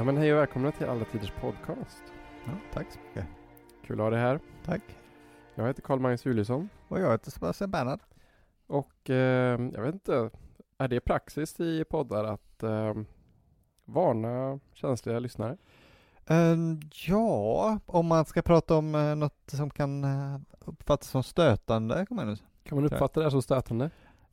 Ja men hej och välkomna till Alla Tiders Podcast. Ja, tack så mycket. Kul att ha dig här. Tack. Jag heter Karl-Magnus Juliusson Och jag heter Sebastian Bernhard. och eh, jag vet inte, är det praxis i poddar att eh, varna känsliga lyssnare? Ehm, ja, om man ska prata om uh, något som kan uh, uppfattas som stötande, jag nu. Kan man uppfatta det som stötande?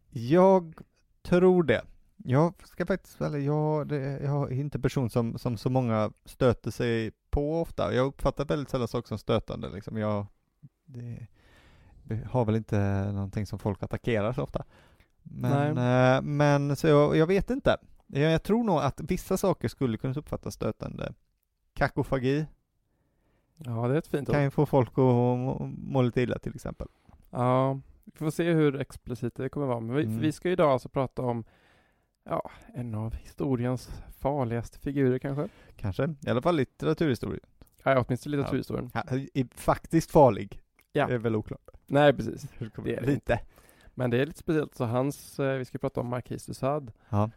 Jag tror det. Jag ska faktiskt, eller jag, det, jag är inte en person som, som så många stöter sig på ofta. Jag uppfattar väldigt sällan saker som stötande liksom. Jag det, har väl inte någonting som folk attackerar så ofta. Men, eh, men så jag, jag vet inte. Jag, jag tror nog att vissa saker skulle kunna uppfattas stötande. Kakofagi Ja, det är ett fint ord. kan ju få folk att må, må lite illa till exempel. Ja, vi får se hur explicit det kommer vara. Men vi, Mm. vi ska idag alltså prata om ja, en av historiens farligaste figurer kanske? Kanske, i alla fall litteraturhistoria. Ja, åtminstone litteraturhistorien. Ja, faktiskt farlig. Ja. Det är väl oklart. Nej, precis. Det är det Lite. Men det är lite speciellt. Så hans, eh, vi ska prata om Marquis de Sade. Ja.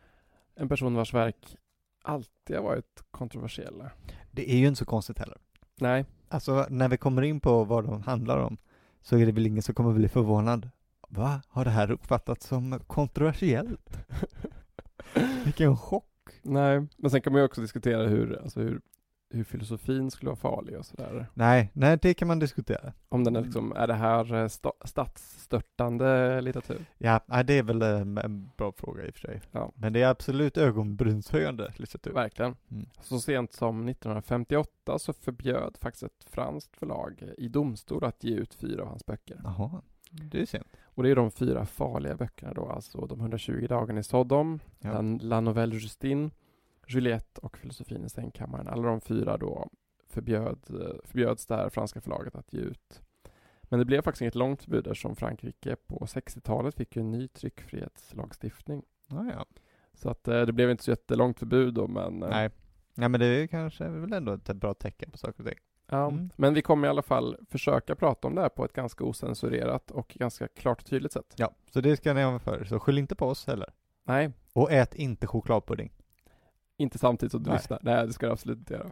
En person vars verk alltid har varit kontroversiella. Det är ju inte så konstigt heller. Nej, Alltså när vi kommer in på vad de handlar om så är det väl ingen som kommer bli förvånad. Va? Har det här uppfattats som kontroversiellt? Vilken chock! nej. Men sen kan man ju också diskutera hur, alltså hur, hur filosofin skulle vara farlig och sådär. Nej, nej det kan man diskutera. Om den är liksom, är det här eh, sta, statsstörtande litteratur? Ja, nej, det är väl en, en bra fråga i och för sig. Ja. Men det är absolut ögonbrynshöjande litteratur. Verkligen. Mm. Så sent som 1958 så förbjöd faktiskt ett franskt förlag i domstol att ge ut fyra av hans böcker. Jaha, det är sent. Och det är de fyra farliga böckerna då, alltså de 120 dagarna i Sodom, Ja. La, La Novelle Justine, Juliette och Filosofin i sängkammaren. Alla de fyra då förbjöd, förbjöds det här franska förlaget att ge ut. Men det blev faktiskt inget långt förbud eftersom Frankrike på 60-talet fick en ny tryckfrihetslagstiftning. Ja, ja. Så att eh, det blev inte så jättelångt förbud då, men eh, Nej. Nej, men det är kanske väl ändå ett bra tecken på saker och ting. Ja, Mm. men vi kommer i alla fall försöka prata om det här på ett ganska osensurerat och ganska klart och tydligt sätt. Ja, så det ska ni ha för Så skyll inte på oss heller. Nej, Och ät inte chokladpudding. inte samtidigt som du Nej. lyssnar. Nej, det ska du absolut inte göra.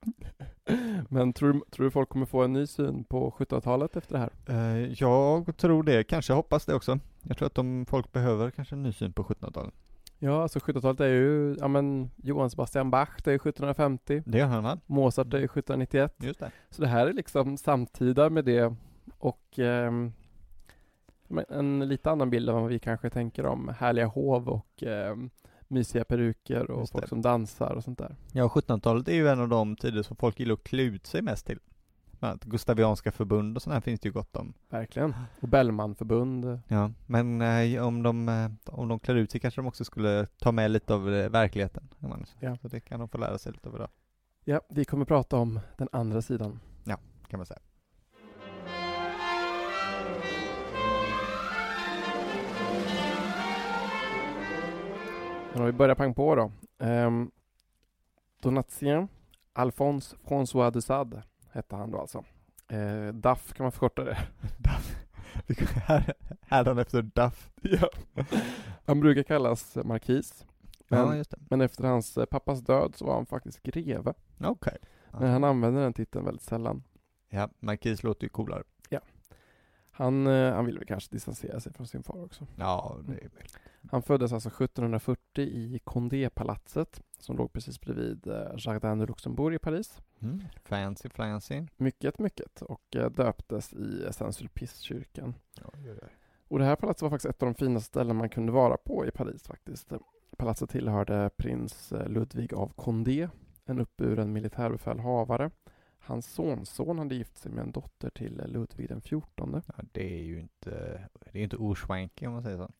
men tror, du- tror du folk kommer få en ny syn på 1700-talet efter det här? Eh, jag tror det, kanske hoppas det också. Jag tror att de folk behöver kanske en ny syn på 1700-talet. Ja, alltså 1700-talet är ju, ja men Johann Sebastian Bach, det är 1750. Det gör han va? Mozart är 1791. Just det. Så det här är liksom samtida med det och men en lite annan bild än vad vi kanske tänker om härliga hov och ehm, mysiga peruker och Just folk det. som dansar och sånt där. Ja, 1700-talet är ju en av de tider som folk gillar att klä ut sig mest till. Bland annat Gustavianska förbund och sådana här finns det ju gott om. Verkligen. Och Bellmanförbund. Ja, men eh, om, de, eh, om de klär ut sig kanske de också skulle ta med lite av eh, verkligheten. Ja. Så det kan de få lära sig lite av idag, Ja, vi kommer prata om den andra sidan. kan man säga. Men om vi börjar pang på då. Um, Donatien Alphonse François de Sade hette han då alltså. Eh, DAF kan man förkorta det. Duff. Här, här efter Duff. ja. Han brukar kallas markis. Men, Ja, men efter hans eh, pappas död så var han faktiskt greve. Okej. Men han använde den titeln väldigt sällan. Ja, markis låter ju coolare. Han, eh, han ville väl kanske distansera sig från sin far också. Ja, det är möjligt. Han föddes alltså 1740 i Condé-palatset som låg precis bredvid eh, Jardin de Luxembourg i Paris. Mm. Fancy, fancy. Mycket, mycket och eh, döptes i Saint-Sulpice-kyrkan. Och det här palatset var faktiskt ett av de finaste ställen man kunde vara på i Paris faktiskt. Palatset tillhörde prins eh, Ludvig av Condé, en uppburen militärbefälhavare. Hans sonson hade gift sig med en dotter till Ludvig den XIV. Ja, det är ju inte, det är inte oschwanky om man säger så.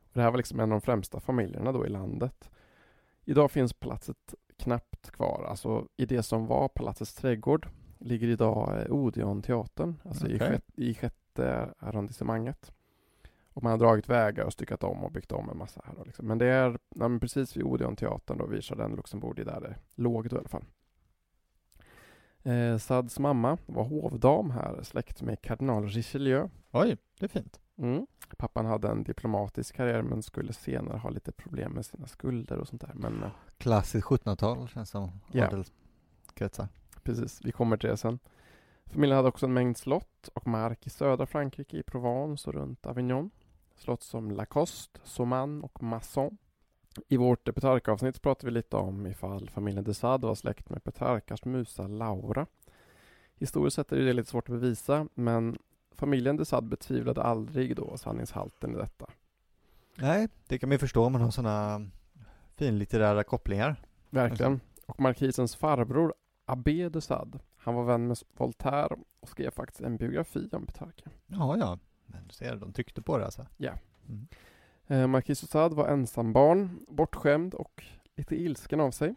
Och det här var liksom en av de främsta familjerna då i landet. Idag finns palatset knappt kvar. Alltså i det som var palatsets trädgård ligger idag eh, Odeonteatern, alltså i, Okej. sjätte, i sjätte arrondissemanget. Och man har dragit vägar och styckat om och byggt om en massa här liksom. Men det är ja, men precis vid Odeonteatern då, vid Jardin Luxembourg, det är där det låg då i alla fall. Eh, Sads mamma var hovdam här, släkt med kardinal Richelieu. Oj, det är fint. Mm. Pappan hade en diplomatisk karriär men skulle senare ha lite problem med sina skulder och sånt där. Men eh, Klassiskt 1700-tal känns som adelskretsar. precis, vi kommer till det sen. Familjen hade också en mängd slott och mark i södra Frankrike, i Provence och runt Avignon. Slott som Lacoste, Sauman och Masson. I vårt Petrarca-avsnitt pratade vi lite om ifall familjen de Sade var släkt med Petrarcas musa Laura. Historiskt sett är det lite svårt att bevisa, men familjen de Sade betvivlade aldrig då sanningshalten i detta. Nej, det kan man ju förstå om man har sådana finlitterära kopplingar. Verkligen. Och markisens farbror Abbé de Sade, han var vän med Voltaire och skrev faktiskt en biografi om Petrarca. Ja, ja. Men du ser, de tryckte på det alltså. Ja. Mm. Eh, Marquis de Sade var ensambarn, bortskämd och lite ilsken av sig.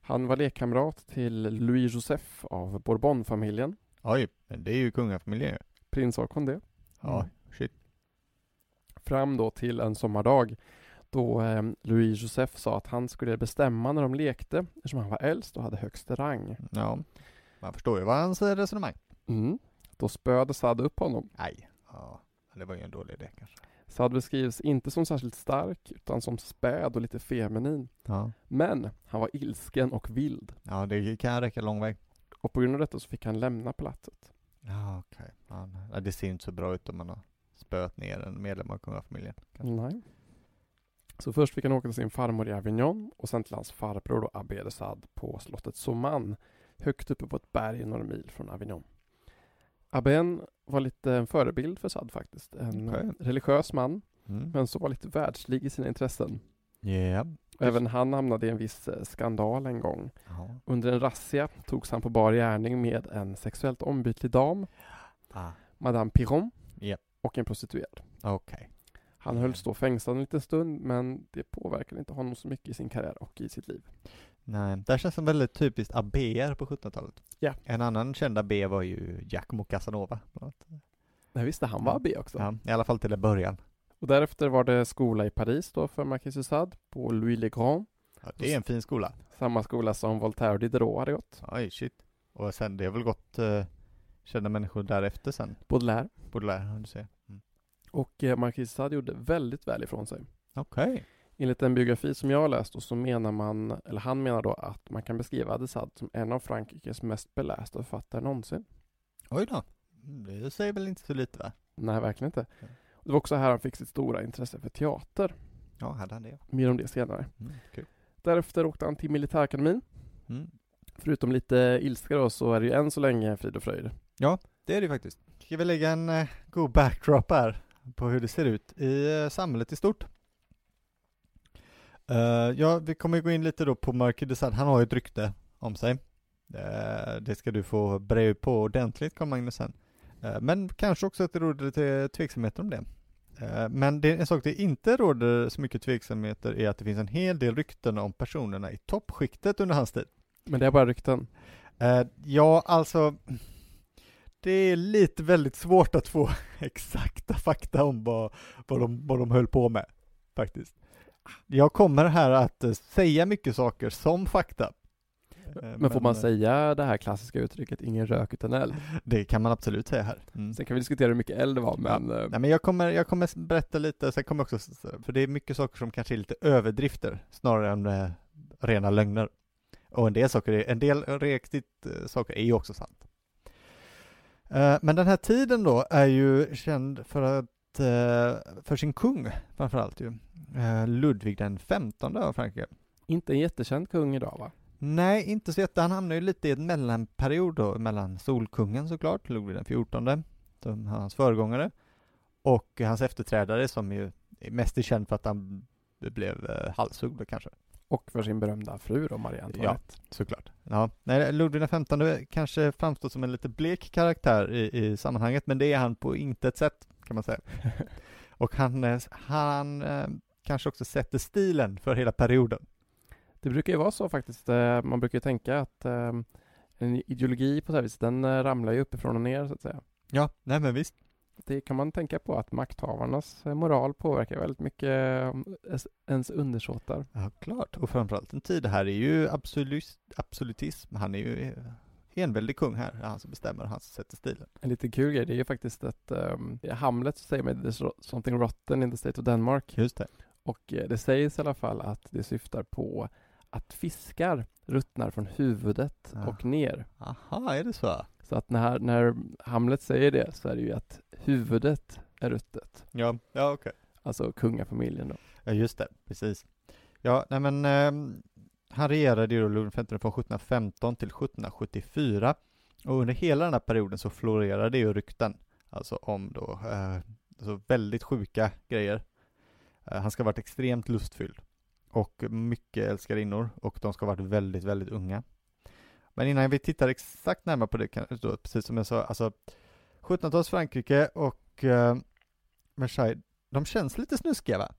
Han var lekkamrat till Louis Joseph av Bourbonfamiljen, Oj, men det är ju kungafamiljen ju. Prins av Condé. Ja, Mm. shit. Fram då till en sommardag då eh, Louis Joseph sa att han skulle bestämma när de lekte eftersom han var äldst och hade högst rang. Ja, man förstår ju vad hans resonemang. Mm. Då spöade Sade upp honom. Nej, ja, det var ju en dålig idé kanske. Sade beskrivs inte som särskilt stark utan som späd och lite feminin. Ja, Men han var ilsken och vild ja det kan räcka lång väg. och på grund av detta så fick han lämna palatset. Ja, okej. Ja, nej, det ser inte så bra ut om man har spöat ner en medlem av kungafamiljen. Nej. Så först fick han åka till sin farmor i Avignon och sen till hans farbror då Sade på slottet Sauman högt uppe på ett berg några mil från Avignon. Abbén var lite en förebild för Sade faktiskt. En Okej. religiös man Mm. men som var lite världslig i sina intressen. Ja. Även han hamnade i en viss eh, skandal en gång. Ja. Under en razzia togs han på bar gärning med en sexuellt ombytlig dam, Ah, Madame Piron, Ja. och en prostituerad. okej. Han hölls då fängslad en liten stund men det påverkade inte honom så mycket i sin karriär och i sitt liv. Nej, det här känns som väldigt typiskt abbéer på 1700-talet. Ja. En annan känd abbé var ju Giacomo Casanova. Nej, visste han var abbé också. Ja, I alla fall till en början. Och därefter var det skola i Paris då för Marquis de Sade på Louis le Grand. Ja, det är en fin skola. Samma skola som Voltaire och Diderot hade gått. Oj, shit. Och sen, det har väl gått uh, kända människor därefter sen. Baudelaire. Baudelaire, har du ser. Mm. Och eh, Marquis de Sade gjorde väldigt väl ifrån sig. Okej. Enligt en biografi som jag har läst och så menar man, eller han menar då att man kan beskriva de Sade som en av Frankrikes mest belästa författare någonsin. Oj då. Mm, Det säger väl inte så lite va? Nej, verkligen inte. Ja. Det var också här han fick sitt stora intresse för teater. Ja, hade han det? Mer om det senare. Mm, kul. Därefter åkte han till militärakademin. Mm. Förutom lite ilska då så är det ju än så länge frid och fröjd. Det är det ju faktiskt. Ska vi lägga en eh, god backdrop här på hur det ser ut i eh, samhället i stort? Eh, ja, vi kommer gå in lite då på Marquis de Sade. Han har ju ett rykte om sig. Eh, det ska du få bre ut på ordentligt, kom Magnus sen. Eh, men kanske också att det råder lite tveksamheter om det. Eh, men det en sak det inte råder så mycket tveksamheter är att det finns en hel del rykten om personerna i toppskiktet under hans tid. Men det är bara rykten. Eh, ja, alltså det är lite väldigt svårt att få exakta fakta om vad, vad, de, vad de höll på med, faktiskt. Jag kommer här att säga mycket saker som fakta. Eh, Men får man eh, säga det här klassiska uttrycket ingen rök utan eld? Det kan man absolut säga här. Mm. Sen kan vi diskutera hur mycket eld det var men eh, Nej men jag kommer, jag kommer berätta lite, sen kommer också, för det är mycket saker som kanske är lite överdrifter snarare än eh, rena lögner. Och en del saker, är, en del riktigt eh, saker är ju också sant. Eh, men den här tiden då är ju känd för att, för sin kung framförallt ju. Ludvig den femtonde av Frankrike. inte en jättekänd kung idag va? Nej, inte så jätte. Han hamnar ju lite i en mellanperiod då, mellan Solkungen såklart, Ludvig den fjortonde, som hans föregångare, och hans efterträdare som ju är mest är känd för att han blev eh, kanske, Och för sin berömda fru då, Marie Antoinette. såklart. Ja, nej, Ludvig den femtonde kanske framstår som en lite blek karaktär i, i sammanhanget, men det är han på intet sätt, kan man säga. och han, eh, han eh, kanske också sätter stilen för hela perioden. Det brukar ju vara så faktiskt. eh, Man brukar ju tänka att eh, en ideologi på så här vis, den eh, ramlar ju uppifrån och ner så att säga. Ja, nej men visst. Det kan man tänka på att makthavarnas moral påverkar väldigt mycket ens- undersåtar. Ja, klart. Och framförallt en tid här är ju absolut, absolutism. Han är ju enväldig kung här, han som bestämmer, han som sätter stilen. En liten kul grej, det är ju faktiskt att um, i Hamlet så säger man there's something rotten in the state of Denmark. Just det. Och det sägs i alla fall att det syftar på att fiskar ruttnar från huvudet Ja. och ner. Aha, är det så? Så att när, när Hamlet säger det så är det ju att huvudet är ruttet. Ja, ja okej. Alltså kungafamiljen då. Ja, just det, precis. Ja, nej men ehm, han regerade ju då Ludvig XV från 1715 till 1774 och under hela den här perioden så florerade ju rykten, alltså om då, eh, alltså väldigt sjuka grejer. Eh, han ska ha varit extremt lustfylld och mycket älskarinnor och de ska ha varit väldigt, väldigt unga. Men innan vi tittar exakt närmare på det, kan, då, precis som jag sa, alltså 1700-tals Frankrike och eh, Versailles, de känns lite snuskiga va?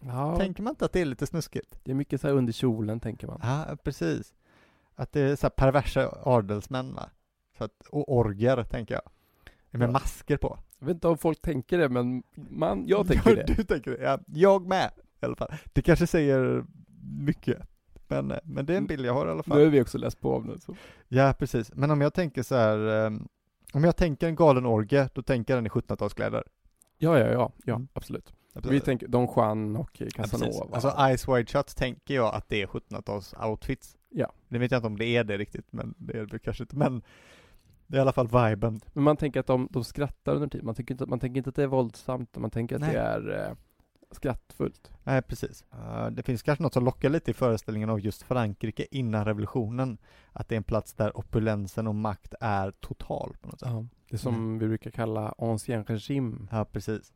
Ja, Tänker man inte att det är lite snuskigt? det är mycket så här under kjolen tänker man. Ja, precis. Att det är så perversa adelsmän va? Så att, och orger, tänker jag. Med Ja. masker på. Jag vet inte om folk tänker det, men man, jag tänker ja, det. Du tänker det, ja. Jag med, i alla fall. Det kanske säger mycket. Men, men det är en bild jag har i alla Nu fall. har vi också läst på om det. Så. Ja, precis. Men om jag tänker så här, eh, om jag tänker en galen orgie, då tänker jag den i 1700-talskläder. Ja, ja, ja, ja, Mm. absolut. Vi tänker Don Juan och Ja. Casanova. Alltså Ice Wide Shut tänker jag att det är 1700-tals outfits. Ja. Det vet jag inte om det är det riktigt, men det är det kanske inte. Men det är i alla fall viben. Men man tänker att de, de skrattar under tiden. Man tänker, inte, man tänker inte att det är våldsamt, man tänker att Nej. det är eh, skrattfullt. Nej, precis. Uh, det finns kanske något som lockar lite i föreställningen av just Frankrike innan revolutionen. Att det är en plats där opulensen och makt är total på något sätt. Ja. Det som Mm. vi brukar kalla ancien regime. Ja, precis.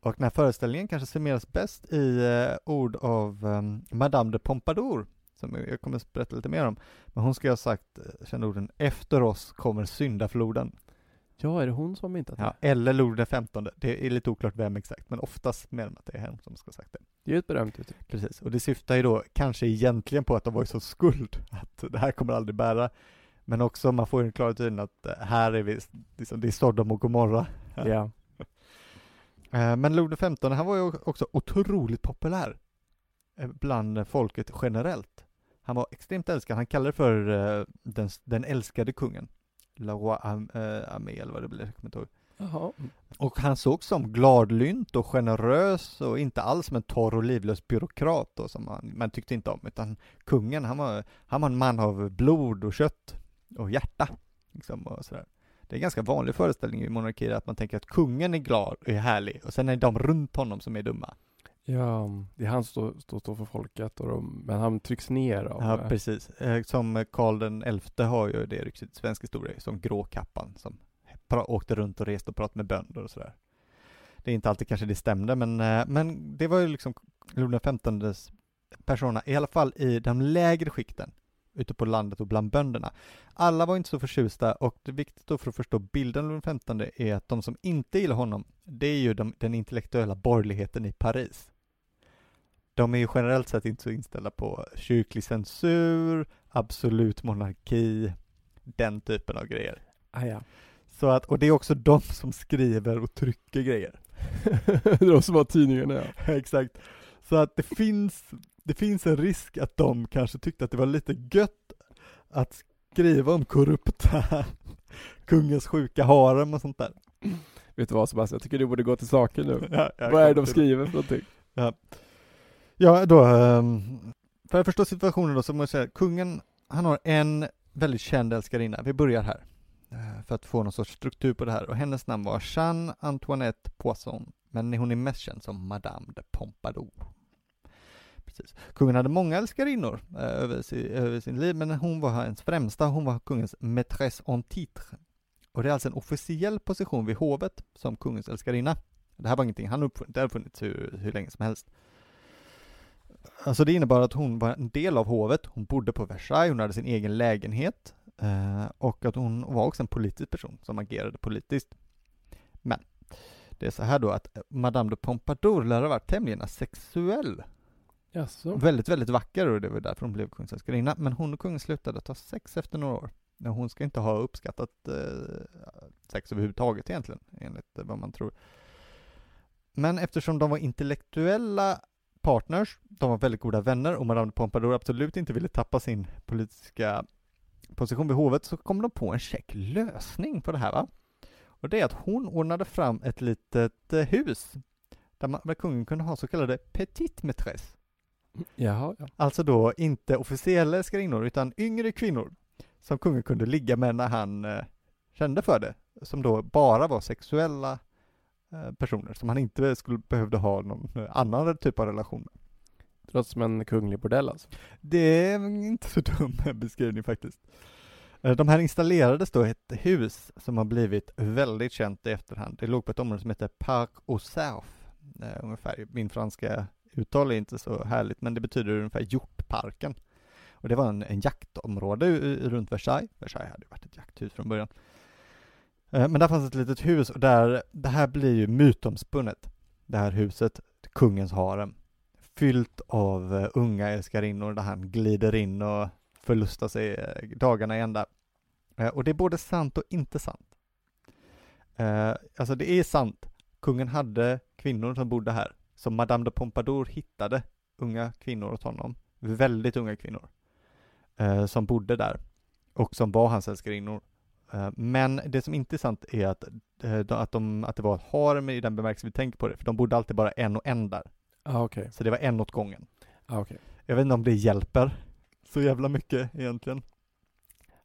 Och den här föreställningen kanske summeras bäst i eh, ord av ehm, Madame de Pompadour, som jag kommer att berätta lite mer om. Men hon ska ha sagt, uh, kända orden, efter oss kommer syndafloden. Ja, är det hon som har myntat Ja, det? eller Ludvig den femtonde. Det är lite oklart vem exakt, men oftast menar man att det är hon som ska ha sagt det. Det är ju ett berömt uttryck. Precis, och det syftar ju då kanske egentligen på att de var i så skuld att det här kommer aldrig bära. Men också, man får ju en klar tydning att eh, här är vi, liksom, det är Sodom och Gomorra. Ja. Ja. Eh, Men Ludvig XV, han var ju också otroligt populär eh, bland folket generellt. Han var extremt älskad, han kallade det för den, den älskade kungen. La Roi Am, eh, Amé eller vad det blir, jag kommer inte ihåg. Jaha. Och han sågs som gladlynt och generös och inte alls som en torr och livlös byråkrat då, som man, man tyckte inte om, utan kungen, han var, han var en man av blod och kött och hjärta. Liksom, och sådär. Det är en ganska vanlig föreställning i monarkier att man tänker att kungen är glad och är härlig och sen är det de runt honom som är dumma. Ja, det är han som står, står, för folket, och de, men han trycks ner av... Ja, precis. Eh, Som Karl den elfte har ju det ryktet i svensk historia, som Gråkappan, som åkte runt och reste och pratade med bönder och sådär. Det är inte alltid kanske det stämde, men, eh, men det var ju liksom Ludvig XVs persona, i alla fall i de lägre skikten, ute på landet och bland bönderna. Alla var inte så förtjusta och det viktigt då för att förstå bilden av Ludvig XV är att de som inte gillar honom, det är ju de, den intellektuella borgerligheten i Paris. De är ju generellt sett inte så inställda på kyrklig censur, absolut monarki, den typen av grejer. Ah, ja. Så att, och det är också de som skriver och trycker grejer. de som har tidningarna, ja. Exakt. Så att det finns, det finns en risk att de kanske tyckte att det var lite gött att skriva om korrupta kungens sjuka harem och sånt där. Vet du vad Sebastian, jag tycker du borde gå till saken nu. Ja, vad är det de skriver för någonting? Ja, då, ehm, för att förstå situationen då så måste jag säga, kungen, han har en väldigt känd älskarinna. Vi börjar här. Eh, för att få någon sorts struktur på det här. Och hennes namn var Jeanne Antoinette Poisson. Men hon är mest känd som Madame de Pompadour. Precis. Kungen hade många älskarinnor eh, över, sin, över sin liv, men hon var hans främsta. Hon var kungens maîtresse en titre. Och det är alltså en officiell position vid hovet som kungens älskarinna. Det här var ingenting han uppfunnit, det har funnits hur, hur länge som helst. Alltså det innebar att hon var en del av hovet, hon bodde på Versailles, hon hade sin egen lägenhet eh, och att hon var också en politisk person som agerade politiskt. Men det är så här då att Madame de Pompadour lär ha varit tämligen asexuell. Jaså? Väldigt, väldigt vacker och det var därför hon blev kungens älskarinna. Men hon och kungen slutade att ha sex efter några år. Hon ska inte ha uppskattat eh, sex överhuvudtaget egentligen, enligt eh, vad man tror. Men eftersom de var intellektuella partners, de var väldigt goda vänner och Madame de Pompadour absolut inte ville tappa sin politiska position vid hovet så kom de på en check lösning på det här va. Och det är att hon ordnade fram ett litet eh, hus där, man, där kungen kunde ha så kallade petit maîtresse. Jaha, ja. Alltså då inte officiella älskarinnor utan yngre kvinnor som kungen kunde ligga med när han eh, kände för det. Som då bara var sexuella personer som han inte skulle behövde ha någon eh, annan typ av relation med. Det låter som en kunglig bordell alltså. Det är inte så dum beskrivning faktiskt. Eh, De här installerades då i ett hus som har blivit väldigt känt i efterhand. Det låg på ett område som heter Parc aux Cerfs, eh, ungefär. Min franska uttal är inte så härligt, men det betyder ungefär hjortparken. Och det var en, en jaktområde runt Versailles. Versailles hade varit ett jakthus från början. Eh, men där fanns ett litet hus och där, det här blir ju mytomspunnet. Det här huset, kungens harem. Fyllt av eh, unga älskarinnor där han glider in och förlustar sig eh, dagarna i ända. Och det är både sant och inte sant. Alltså det är sant. Kungen hade kvinnor som bodde här. Som Madame de Pompadour hittade unga kvinnor åt honom. Väldigt unga kvinnor. Som bodde där. Och som var hans älskarinnor. Eh, Men det som är sant är att, eh, att, de, att det var ett harem i den bemärkelse vi tänker på det. För de bodde alltid bara en och en där. Ja, okej. Så det var en åt gången. Ja, okej. Jag vet inte om det hjälper så jävla mycket egentligen.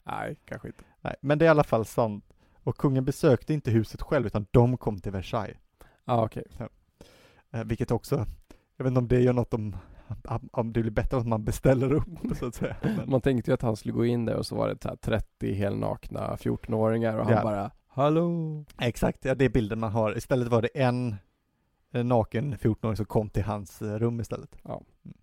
Nej, kanske inte. Nej, men det är i alla fall sant. Och kungen besökte inte huset själv, utan de kom till Versailles. Ja, okej. Eh, vilket också, jag vet inte om det gör något om det blir bättre om man beställer upp, så att säga. Men, Man tänkte ju att han skulle gå in där och så var det så här 30 helnakna 14-åringar och han Ja. bara Hallå! exakt, ja det är bilden man har. Istället var det en eh, naken 14-åring som kom till hans eh, rum istället. Ja. Mm.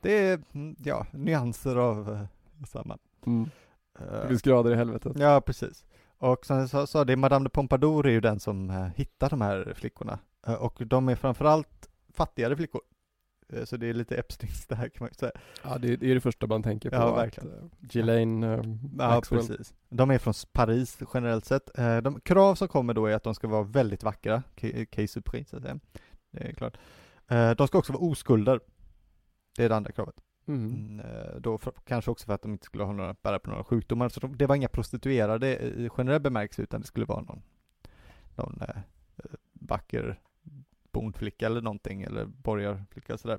Det är, mm, ja, nyanser av eh, samma. Mm. Det finns grader i helvetet. Ja, precis. Och som jag sa, det, Madame de Pompadour är ju den som hittar de här flickorna. Och de är framförallt fattigare flickor. Eh, så det är lite Epsteins det här kan man ju säga. Ja, det, det är det första man tänker på. Ja, att, verkligen. eh, Ghislaine eh, Ja, Maxwell. precis. De är från Paris generellt sett. De krav som kommer då är att de ska vara väldigt vackra, Case Supri, så att säga. Det är klart. De ska också vara oskulder. Det är det andra kravet. Mm. Mm, då för, kanske också för att de inte skulle ha några, bära på några sjukdomar. Så de, det var inga prostituerade i generell bemärkelse utan det skulle vara någon, någon vacker bondflicka eller någonting eller borgarflicka sådär.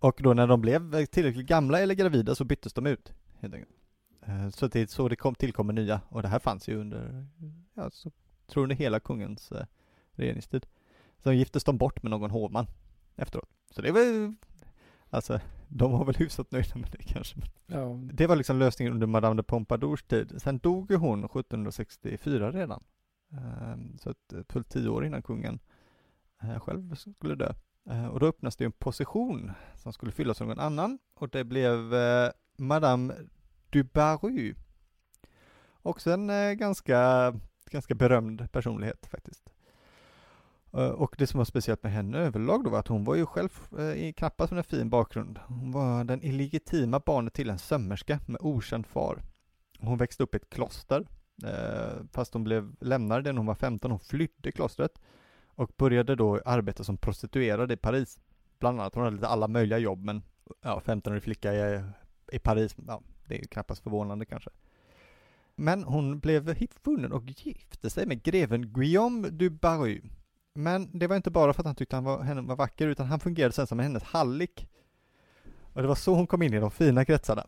Och då när de blev tillräckligt gamla eller gravida så byttes de ut helt enkelt. Eh, Så det är så det kom, tillkommer nya och det här fanns ju under, ja, så, tror under hela kungens eh, regeringstid. Sen giftes de bort med någon hovman efteråt. Så det var ju, alltså, de var väl hyfsat nöjda med det kanske. Ja, Det var liksom lösningen under Madame de Pompadours tid. Sen dog ju hon 1764 redan. Ehm, så att, eh, fullt tio år innan kungen eh, själv skulle dö. Ehm, och då öppnas det en position som skulle fyllas av någon annan och det blev eh, Madame du Barry. Också en eh, ganska, ganska berömd personlighet faktiskt. Och det som var speciellt med henne överlag då var att hon var ju själv eh, i knappast med en fin bakgrund. Hon var den illegitima barnet till en sömmerska med okänd far. Hon växte upp i ett kloster, eh, fast hon blev lämnad när hon var 15. Hon flydde klostret och började då arbeta som prostituerad i Paris. Bland annat, hon hade lite alla möjliga jobb, men ja, 15-årig flicka i, i Paris, ja, det är ju knappast förvånande kanske. Men hon blev funnen och gifte sig med greven Guillaume du Barry. Men det var inte bara för att han tyckte han var, henne var vacker, utan han fungerade sen som hennes hallick. Och det var så hon kom in i de fina kretsarna.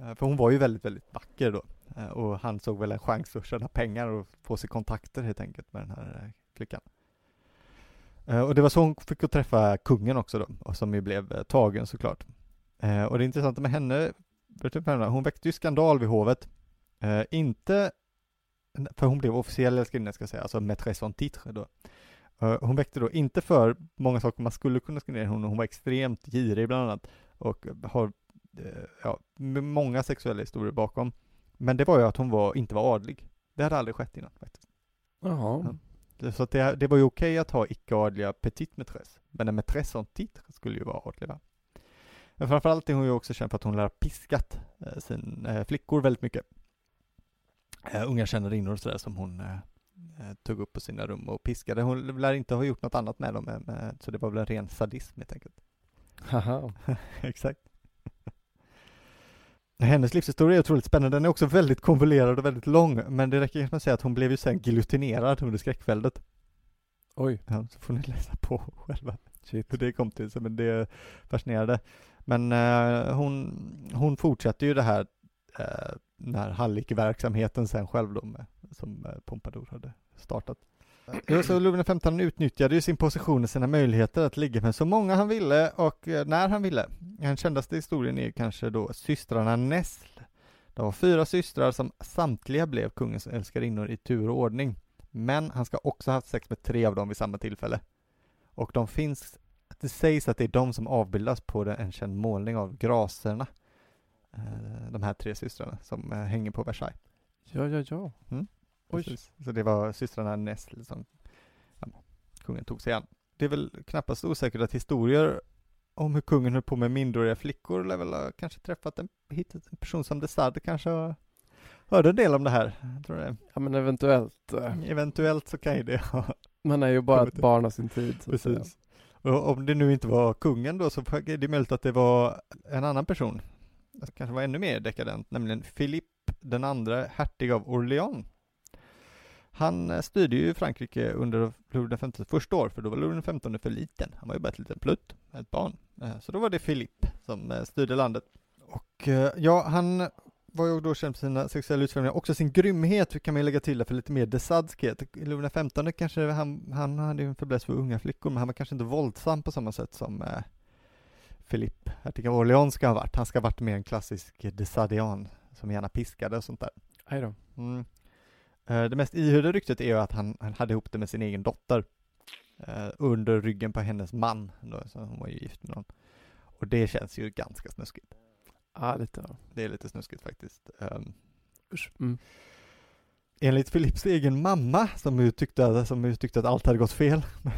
Eh, för hon var ju väldigt, väldigt vacker då. Eh, och han såg väl en chans att tjäna pengar och få sig kontakter helt enkelt med den här eh, flickan. Eh, och det var så hon fick att träffa kungen också då, och som ju blev tagen såklart. Och det intressanta med henne, hon väckte ju skandal vid hovet. Inte, för hon blev officiell älskarinna ska jag säga, alltså maîtresse en titre då. Hon väckte då inte för många saker man skulle kunna skriva ner hon, hon var extremt girig bland annat och har ja, många sexuella historier bakom. Men det var ju att hon var, inte var adlig. Det hade aldrig skett innan faktiskt. Jaha. Ja. Så det, det var ju okej att ha icke-adliga petit maîtresse, men en maîtresse en titre skulle ju vara adlig va? Men framförallt är hon ju också känd för att hon lär piskat eh, sin eh, flickor väldigt mycket. Eh, unga tjänarinnor och sådär som hon eh, eh, tog upp på sina rum och piskade. Hon lär inte ha gjort något annat med dem, eh, så det var väl en ren sadism helt enkelt. Haha. Exakt. Hennes livshistoria är otroligt spännande, den är också väldigt konvolerad och väldigt lång, men det räcker med att säga att hon blev ju sen giljotinerad under skräckväldet. Oj. Ja, så får ni läsa på själva Shit. hur det kom till sig, men det är fascinerande. Men eh, hon, hon fortsätter ju det här, eh, den här hallickverksamheten sen själv då med, som eh, Pompadour hade startat. Jo, så Ludvig XV utnyttjade ju sin position och sina möjligheter att ligga med så många han ville och eh, när han ville. Den kändaste historien är kanske då systrarna Nessl. De var fyra systrar som samtliga blev kungens älskarinnor i tur och ordning. Men han ska också ha haft sex med tre av dem vid samma tillfälle. Och de finns, det sägs att det är de som avbildas på en känd målning av graserna. Eh, De här tre systrarna som eh, hänger på Versailles. Ja, ja, ja. Oj. Så det var systrarna Nessl som ja, kungen tog sig an. Det är väl knappast osäkert att historier om hur kungen höll på med minderåriga flickor lär väl ha kanske träffat en, hittat en person som de Sade kanske hörde en del om det här. Tror det. Ja, men eventuellt. eh, Eventuellt så kan ju det ha Man är ju bara ett barn av sin tid. Precis. Och om det nu inte var kungen då så är det möjligt att det var en annan person. Det kanske var ännu mer dekadent, nämligen Philippe den andra hertig av Orléans. Han eh, styrde ju Frankrike under Ludvig XVs första år, för då var Ludvig XV för liten. Han var ju bara ett litet plutt, ett barn. Eh, Så då var det Philippe som eh, styrde landet. Och ja, han var ju då känd för sina sexuella utförningar, också sin grymhet kan man ju lägga till där för lite mer desadskhet. Ludvig XV kanske, han, han hade ju en fäbless för unga flickor, men han var kanske inte våldsam på samma sätt som eh, Philippe, hertig av Orléans ska ha varit. Han ska ha varit mer en klassisk desadian, som gärna piskade och sånt där. Mm. Eh, Det mest ihöjda ryktet är ju att han, han hade ihop det med sin egen dotter eh, under ryggen på hennes man, då, så hon var ju gift med någon. Och det känns ju ganska snuskigt. Ja, lite. Det är lite snuskigt faktiskt. Um, Usch. Mm. enligt Philips egen mamma, som ju tyckte, som ju tyckte att allt hade gått fel med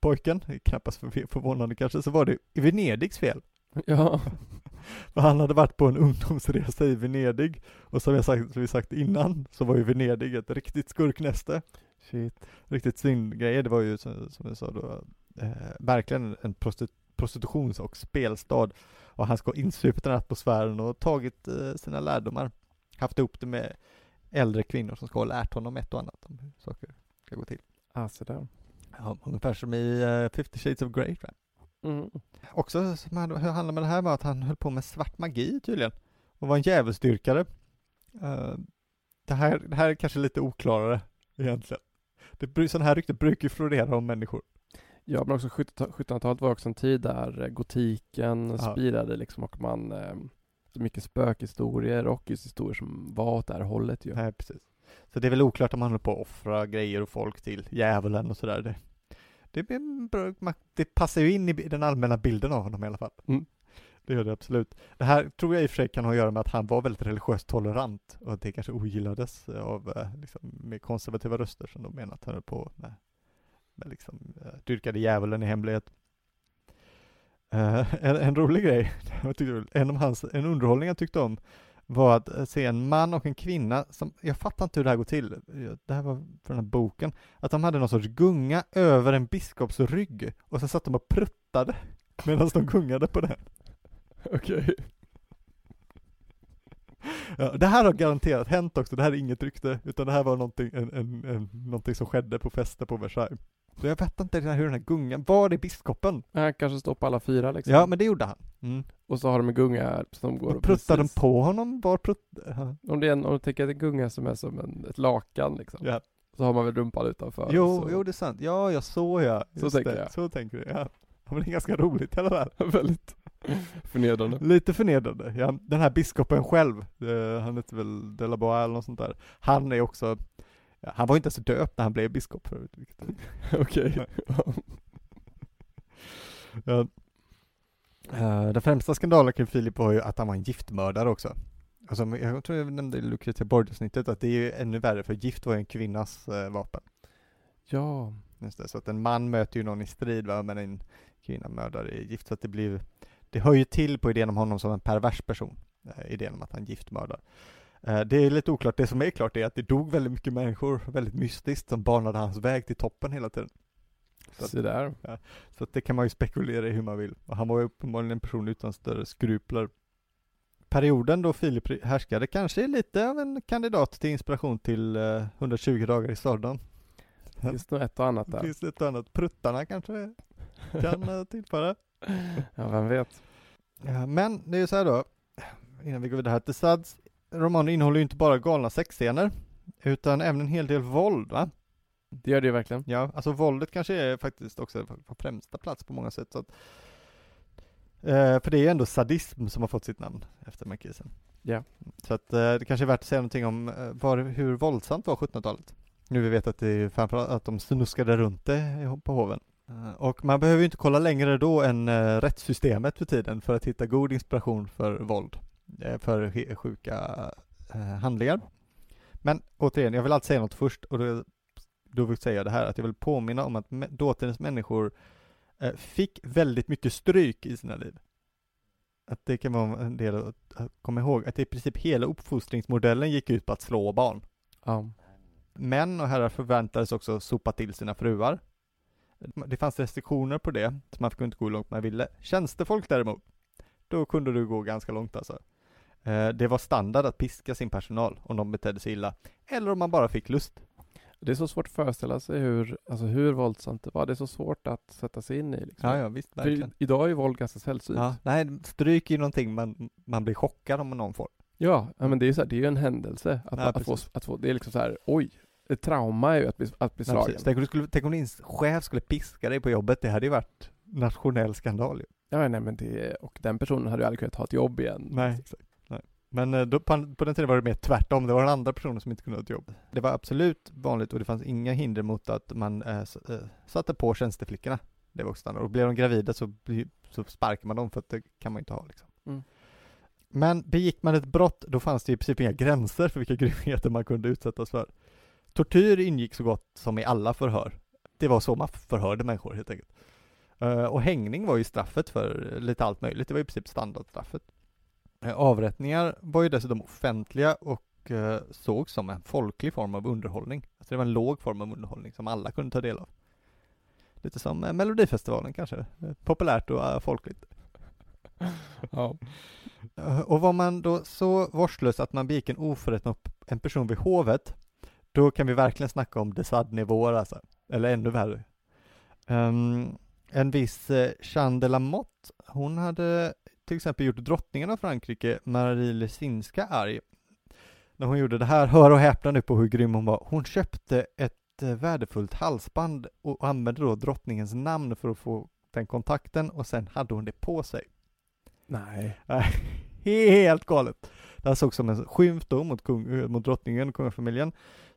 pojken, knappast för, förvånande kanske, så var det Venedigs fel. Ja. För han hade varit på en ungdomsresa i Venedig, och som jag sagt, som vi sagt innan, så var ju Venedig ett riktigt skurknäste. Shit. riktigt syndgrejer. Det var ju som, som jag sa då, eh, verkligen en prostit- prostitutions och spelstad. Och han ska ha insupit den här atmosfären och tagit eh, sina lärdomar. Haft ihop det med äldre kvinnor som ska ha lärt honom ett och annat om hur saker ska gå till. Ah, så där. Ja, ungefär som i uh, 50 shades of Grey jag. Mm. Också som hade- hur handlar med det här var att han höll på med svart magi tydligen. Och var en djävulsdyrkare. Eh, det, här, det här är kanske lite oklarare egentligen. Det, sådana här rykten brukar ju florera om människor. Ja, men också 1700- 1700-talet var också en tid där eh, gotiken Ja. spirade liksom och man eh, så mycket spökhistorier och just historier som var åt det här hållet ju. Nej, precis. Så det är väl oklart om han håller på att offra grejer och folk till djävulen och sådär. Det, det, bra- passar ju in i den allmänna bilden av honom i alla fall. Mm. Det gör det absolut. Det här tror jag i och för sig kan ha att göra med att han var väldigt religiöst tolerant och att det kanske ogillades av eh, liksom, konservativa röster som de menar att han höll på med, med liksom, eh, dyrkade djävulen i hemlighet. Eh, en, en rolig grej, en, av hans, en underhållning jag tyckte om var att eh, se en man och en kvinna som, jag fattar inte hur det här går till, Eh, det här var från den här boken, att de hade någon sorts gunga över en biskops rygg och sen satt de och pruttade medan de gungade på den. Okej. Ja, det här har garanterat hänt också, det här är inget rykte, utan det här var någonting, en, en, en, någonting som skedde på fester på Versailles. Så jag vet inte hur den här gungan, var det biskopen? Han kanske står på alla fyra liksom. Ja, men det gjorde han. Mm. Och så har de en gunga som går Och pruttade de på honom? Var pruttade han? Om det är en, om du tänker att det är en gunga som är som en, ett lakan liksom. Ja. Så har man väl rumpan utanför. Jo, så. jo, det är sant. Ja, jag så ja. Så tänker det. jag. Så tänker du, ja. ja. Men det är ganska roligt i alla fall. Väldigt förnedrande. Lite förnedrande. Ja, den här biskopen själv, eh, han heter väl de la Bois eller något sånt där. Han är också, ja, han var ju inte ens döpt när han blev biskop förut. Okej. Ja. Eh, den främsta skandalen kring Filip var ju att han var en giftmördare också. Alltså, jag tror jag nämnde i Lucretia Borgia-snittet att det är ju ännu värre för gift var ju en kvinnas eh, vapen. ja. Just det, så att en man möter ju någon i strid va, men en kvinna mördare är gift. Så att det blir, det hör ju till på idén om honom som en pervers person. Eh, idén om att han giftmördar. Eh, det är lite oklart, det som är klart är att det dog väldigt mycket människor, väldigt mystiskt, som banade hans väg till toppen hela tiden. Så Se där. Så att det kan man ju spekulera i hur man vill. Och han var ju uppenbarligen en person utan större skrupler. perioden då Filip härskade kanske är lite av en kandidat till inspiration till eh, 120 dagar i Sodom. Finns nog ett och annat där. Finns ett annat? Pruttarna kanske kan eh, tillföra. Ja, vem vet. Ja, men det är ju så här då, innan vi går vidare här, The Suds roman innehåller ju inte bara galna sexscener, utan även en hel del våld va? Det gör det ju verkligen. Ja, alltså våldet kanske är faktiskt också på främsta plats på många sätt. Så att, eh, för det är ju ändå sadism som har fått sitt namn efter markisen. Ja. Så att eh, det kanske är värt att säga någonting om eh, var, hur våldsamt var 1700-talet. Nu vi vet att det är framförallt att de snuskade runt det på hoven. Eh, och man behöver ju inte kolla längre då än uh, rättssystemet för tiden för att hitta god inspiration för våld, för sjuka uh, handlingar. Men återigen, jag vill alltid säga något först och då, då vill jag säga det här att jag vill påminna om att dåtidens människor fick väldigt mycket stryk i sina liv. Att det kan vara en del att komma ihåg, att i princip hela uppfostringsmodellen gick ut på att slå barn. Ja. Män och herrar förväntades också sopa till sina fruar det fanns restriktioner på det, så man fick inte gå hur långt man ville. Tjänstefolk däremot, då kunde du gå ganska långt alltså. Eh, det var standard att piska sin personal om de betedde sig illa, eller om man bara fick lust. Det är så svårt att föreställa sig hur, alltså hur våldsamt det var. Det är så svårt att sätta sig in i. Liksom. Ja, ja, visst, verkligen. För idag är ju våld ganska sällsynt. Ja, nej, stryk är ju någonting man, man blir chockad om någon får. Ja, ja men det är ju så här, det är ju en händelse att, ja, att, få, att få, det är liksom så här, oj, ett trauma är ju att bli, att bli slagen. tänk, om du skulle, tänk om din chef skulle piska dig på jobbet, det hade ju varit nationell skandal ju. Ja, nej men det, och den personen hade ju aldrig kunnat ha ett jobb igen. Nej, exakt. Men eh, då, på, på den tiden var det mer tvärtom, det var den andra personen som inte kunde ha ett jobb. Det var absolut vanligt och det fanns inga hinder mot att man äh, satte på tjänsteflickorna. Det var också standard. Och blev de gravida så, så sparkar man dem för att det kan man inte ha liksom. Mm. Men begick man ett brott, då fanns det i princip inga gränser för vilka grymheter man kunde utsättas för. Tortyr ingick så gott som i alla förhör. Det var så man förhörde människor helt enkelt. Och hängning var ju straffet för lite allt möjligt. Det var i princip standardstraffet. Uh, avrättningar var ju dessutom offentliga och uh, sågs som en folklig form av underhållning. Alltså det var en låg form av underhållning som alla kunde ta del av. Lite som Melodifestivalen kanske. Populärt och folkligt. ja. Och var man då så vårdslös att man begick en oförrätt mot en person vid hovet då kan vi verkligen snacka om Desad-nivåer alltså. Eller ännu värre. Um, en viss eh, Jeanne de la Motte, hon hade till exempel gjort drottningen av Frankrike, Marie Lesinska, arg. När hon gjorde det här, hör och häpna nu på hur grym hon var. Hon köpte ett eh, värdefullt halsband och använde då drottningens namn för att få den kontakten och sen hade hon det på sig. Nej. Helt galet. Det här sågs som en skymf då mot, kung, mot drottningen och kungafamiljen.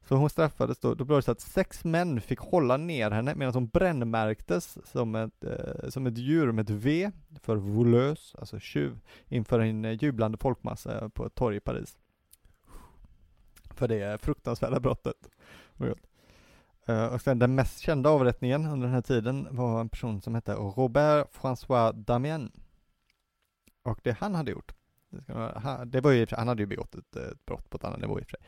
Så hon straffades då, då blev det så att sex män fick hålla ner henne medan hon brännmärktes som ett, eh, som ett djur med ett V för volös, alltså tjuv, inför en eh, jublande folkmassa på ett torg i Paris. För det fruktansvärda brottet. Uh, och sen den mest kända avrättningen under den här tiden var en person som hette Robert François Damien. Och det han hade gjort, det var ju, han hade ju begått ett, eh, ett brott på ett annat nivå i och för sig.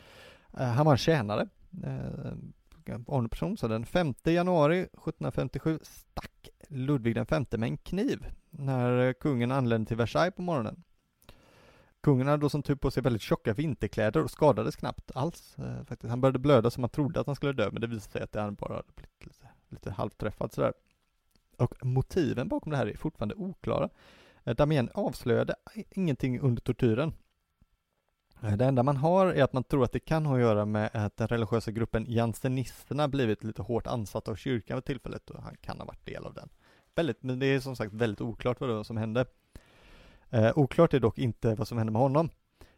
Eh, han var en tjänare, eh, person, så den 5 januari 1757 stack Ludvig den femte med en kniv när eh, kungen anlände till Versailles på morgonen. Kungen hade då som tur på sig väldigt tjocka vinterkläder och skadades knappt alls. Faktiskt. Han började blöda som man trodde att han skulle dö, men det visade sig att han bara hade blivit lite, lite halvträffad sådär. Och motiven bakom det här är fortfarande oklara. Damien avslöjade ingenting under tortyren. Eh, det enda man har är att man tror att det kan ha att göra med att den religiösa gruppen jansenisterna blivit lite hårt ansatta av kyrkan vid tillfället och han kan ha varit del av den. Väldigt, men det är som sagt väldigt oklart vad det var som hände. Eh, oklart är dock inte vad som hände med honom.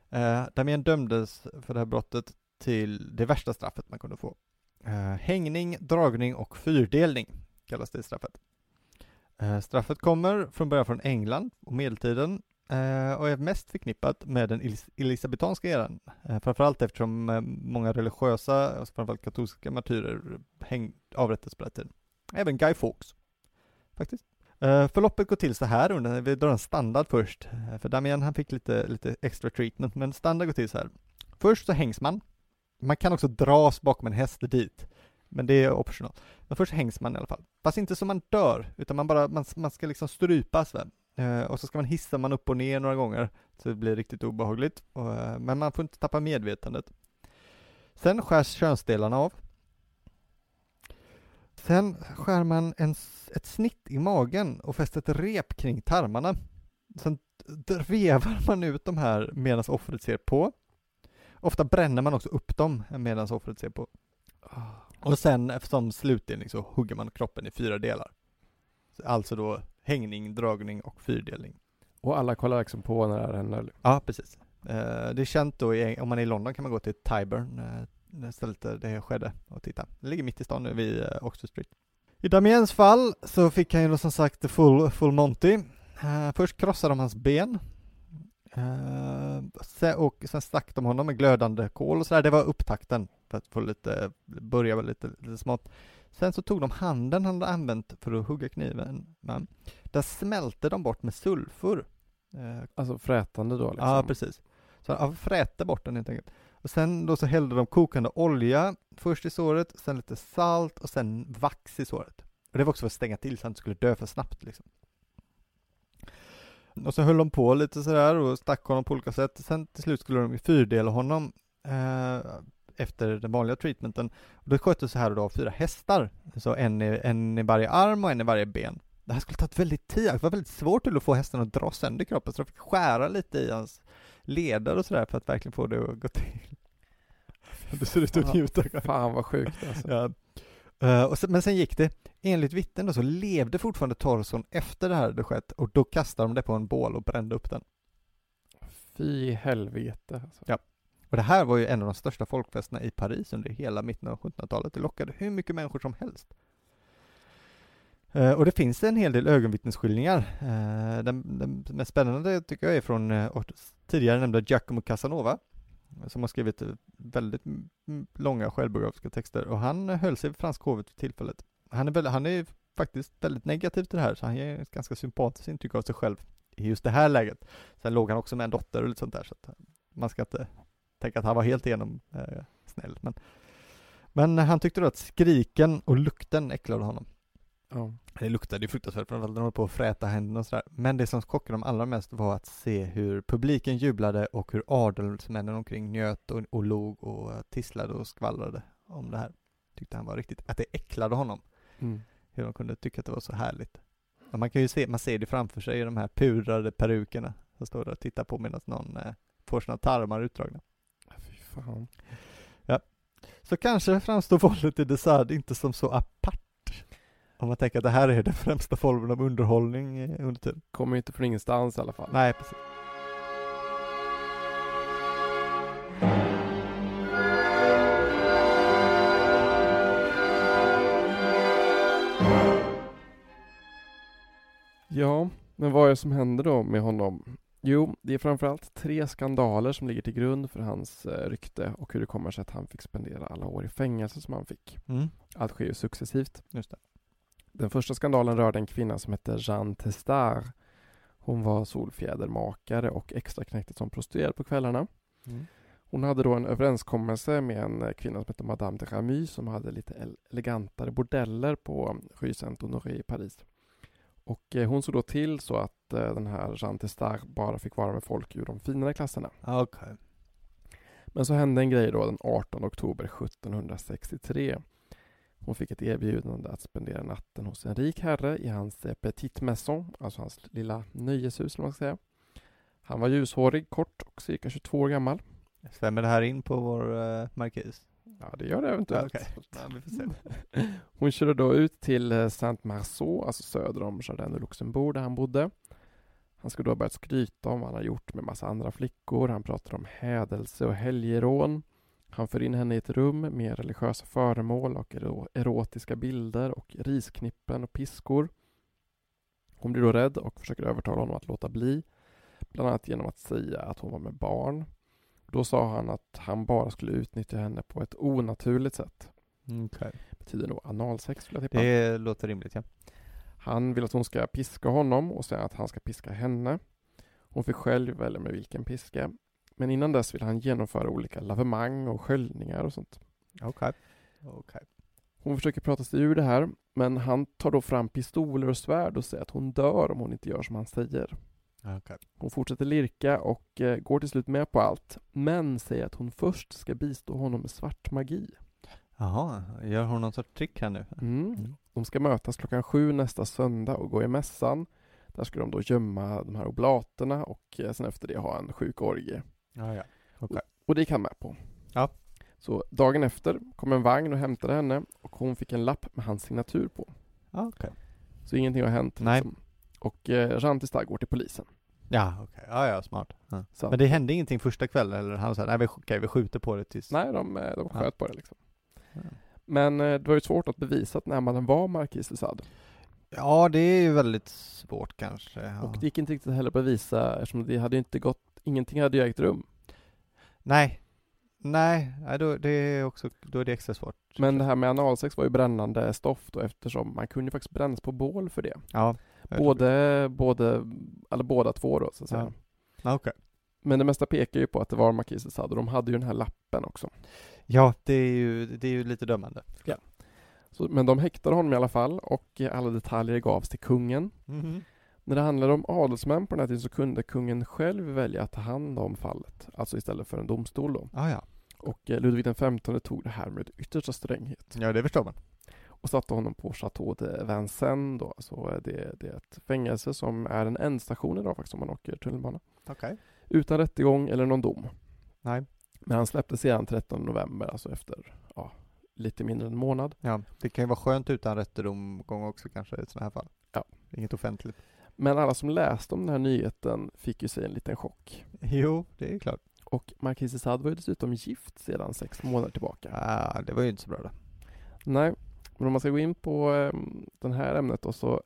Eh, Damien dömdes för det här brottet till det värsta straffet man kunde få. Eh, hängning, dragning och fyrdelning kallas det straffet. Eh, straffet kommer från början från England och medeltiden Eh, och är mest förknippat med den elisabetanska eran. Eh, framförallt eftersom eh, många religiösa, alltså framförallt katolska martyrer häng, avrättades på den tiden. Även Guy Fawkes, faktiskt. Eh, förloppet går till så här, under, vi drar en standard först, eh, för Damian han fick lite, lite extra treatment, men standard går till så här. Först så hängs man. Man kan också dras bakom en häst dit. Men det är optional. Men först hängs man i alla fall. Fast inte så man dör, utan man bara, man, man ska liksom strypas. Väl? Och så ska man hissa man upp och ner några gånger, så det blir riktigt obehagligt. Eh, men man får inte tappa medvetandet. Sen skärs könsdelarna av. Sen skär man en, ett snitt i magen och fäster ett rep kring tarmarna. Sen d- vevar man ut de här medan offret ser på. Ofta bränner man också upp dem medan offret ser på. Ah. Och sen som slutdelning så hugger man kroppen i fyra delar. Alltså då hängning, dragning och fyrdelning. Och alla kollar liksom på när det här händer. Ja, precis. Eh, det är känt då, i, om man är i London kan man gå till Tyburn, eh, stället där det skedde, och titta. Det ligger mitt i stan nu vid eh, Oxford Street. I Damiens fall så fick han ju då som sagt full, full Monty. Först krossade de hans ben. Och sen stack de honom med glödande kol och sådär. Det var upptakten för att få lite, börja lite, lite smått. Sen så tog de handen han hade använt för att hugga kniven med. Där smälte de bort med sulfur. Eh, Alltså frätande då liksom. Ja, precis. Så han frätte bort den helt enkelt. Och sen då så hällde de kokande olja först i såret, sen lite salt och sen vax i såret. Och det var också för att stänga till så han inte skulle dö för snabbt liksom. Och så höll de på lite sådär och stack honom på olika sätt. Sen till slut skulle de fyrdela honom eh, efter den vanliga treatmenten. Och det sköttes så här då av fyra hästar. Så en i, en i varje arm och en i varje ben. Det här skulle tagit väldigt tid, det var väldigt svårt att få hästen att dra sönder kroppen, så de fick skära lite i hans leder och sådär för att verkligen få det att gå till. Du ser ut att njuta. Fan vad sjukt alltså. Ja. Och sen, men sen gick det. Enligt vittnen då så levde fortfarande Torson efter det här hade skett och då kastade de det på en bål och brände upp den. Fy helvete alltså. Ja. Och det här var ju en av de största folkfesterna i Paris under hela mitten av 1700-talet. Det lockade hur mycket människor som helst. Eh, och det finns en hel del ögonvittnesskildringar. Eh, den, den mest spännande tycker jag är från eh, tidigare nämnda Giacomo Casanova, som har skrivit väldigt långa självbiografiska texter och han höll sig vid franska hovet vid tillfället. Han är, väl, han är faktiskt väldigt negativ till det här, så han ger ett ganska sympatiskt intryck av sig själv i just det här läget. Sen låg han också med en dotter och lite sånt där, så att man ska inte tänka att han var helt igenom eh, snäll. Men, men han tyckte då att skriken och lukten äcklade honom. Ja. Det luktade ju fruktansvärt, framförallt när de höll på att fräta händerna och sådär. Men det som chockade dem allra mest var att se hur publiken jublade och hur adelsmännen omkring njöt och, och log och tisslade och skvallrade om det här. Tyckte han var riktigt, att det äcklade honom. Mm. Hur de kunde tycka att det var så härligt. Och man kan ju se, man ser det framför sig i de här pudrade perukerna som står där och tittar på medan någon eh, får sina tarmar utdragna. Fan. Så kanske framstår våldet i Desade inte som så apart. Om man tänker att det här är den främsta formen av underhållning eh, under tiden. Kommer ju inte från ingenstans i alla fall. Nej, precis. Ja, men vad är det som händer då med honom? Jo, det är framförallt tre skandaler som ligger till grund för hans eh, rykte och hur det kommer sig att han fick spendera alla år i fängelse som han fick. Mm, Allt sker ju successivt. just det. Den första skandalen rörde en kvinna som hette Jeanne Testar. Hon var solfjädermakare och extraknäktet som prostituerad på kvällarna. Mm. Hon hade då en överenskommelse med en eh, kvinna som hette Madame de Ramy som hade lite el- elegantare bordeller på Rue Saint-Honoré i Paris. Och eh, hon såg då till så att eh, den här Jeanne Testar bara fick vara med folk ur de finare klasserna. Okej. Men så hände en grej då den 18 oktober 1763. Hon fick ett erbjudande att spendera natten hos en rik herre i hans eh, Petite Maison, alltså hans lilla nöjeshus, man ska säga. Han var ljushårig, kort och cirka 22 år gammal. Stämmer det här in på vår uh, markis? Ja, det gör det eventuellt. Ja, se. Hon körde då ut till eh, Saint-Marceau, alltså söder om Jardin de Luxembourg där han bodde. Han skulle då ha börjat skryta om vad han har gjort med massa andra flickor. Han pratade om hädelse och helgerån. Han för in henne i ett rum med religiösa föremål och ero- erotiska bilder och risknippen och piskor. Hon blir då rädd och försöker övertala honom att låta bli. Bland annat genom att säga att hon var med barn. Då sa han att han bara skulle utnyttja henne på ett onaturligt sätt. Okej. Betyder nog analsex skulle jag tippa. Det låter rimligt, ja. Han vill att hon ska piska honom och säga att han ska piska henne. Hon fick själv välja med vilken piska. Men innan dess vill han genomföra olika lavemang och sköljningar och sånt. Okej. Okej. Hon försöker prata sig ur det här, Men han tar då fram pistoler och svärd och säger att hon dör om hon inte gör som han säger. Okej. Hon fortsätter lirka och eh, går till slut med på allt, men säger att hon först ska bistå honom med svart magi. Jaha, gör hon någon sorts trick här nu? Mm. Mm. De ska mötas klockan sju nästa söndag och gå i mässan. Där ska de då gömma de här oblaterna och eh, sen efter det ha en sjuk orgie. Ja, ja. Och det gick han med på. Ja. Så dagen efter kom en vagn och hämtade henne och hon fick en lapp med hans signatur på. Okej. Så ingenting har hänt. Nej. Liksom. Och eh, Rantistad går till polisen. Ja, okej. Ja, ja, smart. Ja. Så, Men det hände ingenting första kvällen eller han sa nej vi, okej, vi skjuter på det tills... Nej, de, eh, de Ja. sköt på det liksom. Ja. Men eh, det var ju svårt att bevisa att den här mannen var Marquis de Sade. Ja, det är ju väldigt svårt kanske. Ja. Och det gick inte riktigt heller att bevisa eftersom det hade ju inte gått, ingenting hade ju ägt rum. Nej. Nej, nej då, det är också, då är det extra svårt. Men det här med analsex var ju brännande stoff då eftersom man kunde ju faktiskt brännas på bål för det. Ja. Både, både, eller båda två då så att säga. Ja. Ja, Okej. Men det mesta pekar ju på att det var Marquis de Sade och de hade ju den här lappen också. Ja, det är ju, det är ju lite dömande. Så, men de häktade honom i alla fall och alla detaljer gavs till kungen. Mhm. När det handlade om adelsmän på den här tiden så kunde kungen själv välja att ta hand om fallet, alltså istället för en domstol då. Ah, ja. Och eh, Ludvig XV tog det här med yttersta stränghet ja, det förstår man. Och satte honom på Chateau de Vincennes då, alltså det, det är ett fängelse som är en ändstation idag faktiskt om man åker tunnelbana. Okej. Utan rättegång eller någon dom. Nej. Men han släpptes sedan 13 november, alltså efter ja, lite mindre än en månad. Ja, det kan ju vara skönt utan rättegång också kanske i sådana här fall. Ja. Inget offentligt. Men alla som läste om den här nyheten fick ju sig en liten chock. Jo, det är klart. Och Marquis de Sade var ju dessutom gift sedan sex månader tillbaka. Ah, det var ju inte så bra då. Nej, men om man ska gå in på eh, det här ämnet då så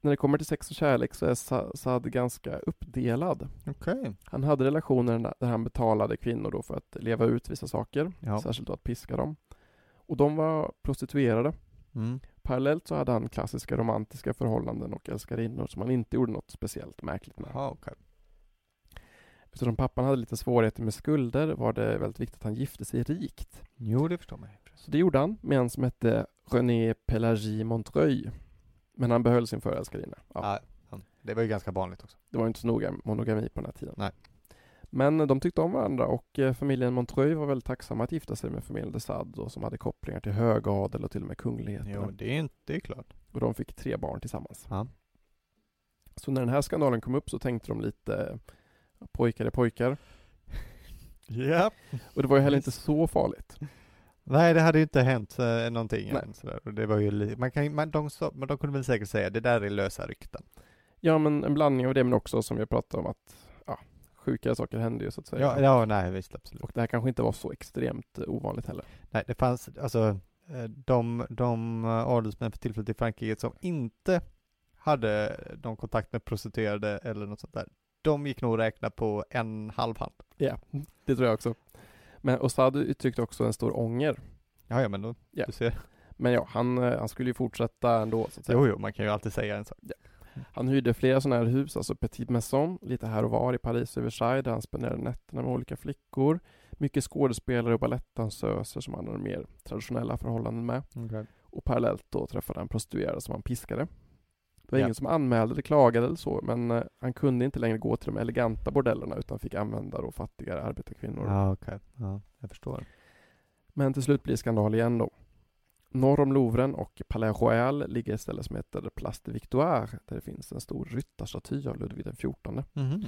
när det kommer till sex och kärlek så är Sa- Saad ganska uppdelad. Okej. Han hade relationer där han betalade kvinnor då för att leva ut vissa saker, Ja. särskilt att piska dem. Och de var prostituerade. Mm. Parallellt så hade han klassiska romantiska förhållanden och älskarinnor som han inte gjorde något speciellt märkligt med. Jaha, okej. Eftersom pappan hade lite svårigheter med skulder var det väldigt viktigt att han gifte sig rikt. Jo, det förstår man. Så det gjorde han med en som hette René Pelagie Montreuil. Men han behöll sin förälskarinna. Ja, Ja. Det var ju ganska vanligt också. Det var ju inte så noga monogami på den här tiden. Nej. Men de tyckte om varandra och eh, familjen Montreuil var väldigt tacksamma att gifta sig med familjen de Sade och som hade kopplingar till högadel och till och med kungligheterna. Jo, det är inte, det är klart. Och de fick tre barn tillsammans. Ja. Så när den här skandalen kom upp så tänkte de lite pojkar är pojkar. Ja. Och det var ju heller inte så farligt. Nej, det hade ju inte hänt eh, någonting Nej. än sådär. Och det var ju man kan, man, de, sa- men de kunde väl säkert säga det där är lösa rykten. Ja, men en blandning av det men också som vi pratade om att ja, sjukare saker hände ju så att säga. Ja, ja, nej visst absolut. Och det här kanske inte var så extremt eh, ovanligt heller. Nej, det fanns, alltså eh, de, de eh, adelsmän för tillfället i Frankrike som inte hade någon kontakt med prostituerade eller något sånt där, de gick nog att räkna på en halv hand. Ja, det tror jag också. Men Osad uttryckte också en stor ånger. Ja, ja men då, Ja. du ser. Men ja, han, eh, han skulle ju fortsätta ändå så att säga. Jo, jo, man kan ju alltid säga en sak. Han hyrde flera sådana här hus, alltså Petit Maison, lite här och var i Paris och Versailles där han spenderade nätterna med olika flickor. Mycket skådespelare och balettdansöser som han hade mer traditionella förhållanden med. Och parallellt då träffade han prostituerade som han piskade. Det var Ja. ingen som anmälde eller klagade eller så, men eh, han kunde inte längre gå till de eleganta bordellerna utan fick använda då fattigare arbetarkvinnor. Ja, okej. Ja, jag förstår. Men till slut blir skandal igen då. Norr om Louvren och Palais Royal ligger ett ställe som heter Place de Victoire där det finns en stor ryttarstaty av Ludvig XIV. Mhm.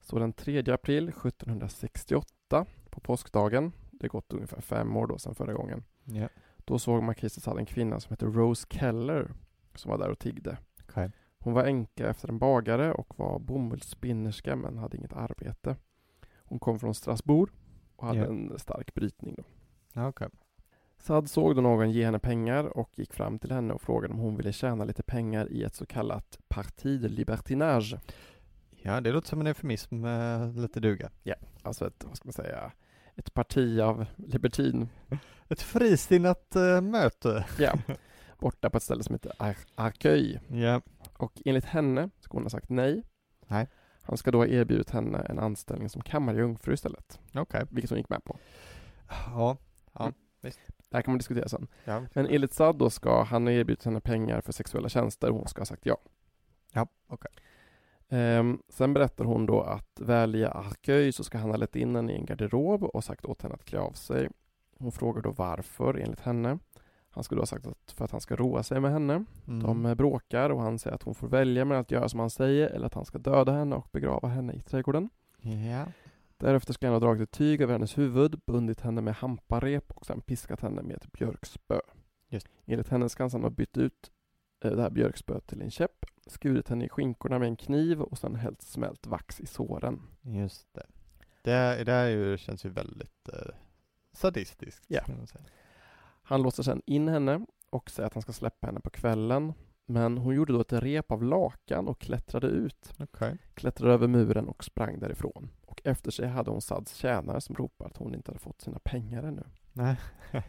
Så den 3 april 1768 på påskdagen, det har gått ungefär fem år då sedan förra gången, Ja, då såg Sade en kvinna som heter Rose Keller som var där och tiggde. Okej. Hon var änka efter en bagare och var bomullsspinnerska men hade inget arbete. Hon kom från Strasbourg och hade Ja. en stark brytning. Då. Ja, okej. Sad såg då någon ge henne pengar och gick fram till henne och frågade om hon ville tjäna lite pengar i ett så kallat parti de libertinage. Ja, det låter som en eufemism med lite duga. Alltså ett, vad ska man säga, ett parti av libertin. Ett frisinnat uh, möte. Ja, borta på ett ställe som heter Ar- Arcueil. Ja. Och enligt henne ska hon ha sagt nej. Nej. Han ska då ha erbjudit henne en anställning som kammarjungfru istället, Okej. vilket hon gick med på. Ja. Det här kan man diskutera sen. Ja, Men enligt Saad då ska han ha erbjudit henne pengar för sexuella tjänster och hon ska ha sagt ja. Ja, okej. Ehm, sen berättar hon då att väl i Arköy så ska han ha lett in henne i en garderob och sagt åt henne att klä av sig. Hon frågar då varför enligt henne. Han skulle ha sagt att för att han ska roa sig med henne. Mm. De eh, bråkar och han säger att hon får välja mellan att göra som han säger eller att han ska döda henne och begrava henne i trädgården. Ja. Därefter ska han ha dragit ett tyg över hennes huvud, bundit henne med hamparep och sen piskat henne med ett björkspö. Just. Enligt henne ska han sedan ha bytt ut eh, det här björkspöet till en käpp, skurit henne i skinkorna med en kniv och sen hällt smält vax i såren. Just det. Det, det här ju, känns ju väldigt eh, sadistiskt. Ja. kan man säga. Han låser sedan in henne och säger att han ska släppa henne på kvällen. Men hon gjorde då ett rep av lakan och klättrade ut, Okej. klättrade över muren och sprang därifrån. Och efter sig hade hon Sads tjänare som ropade att hon inte hade fått sina pengar ännu. Nej.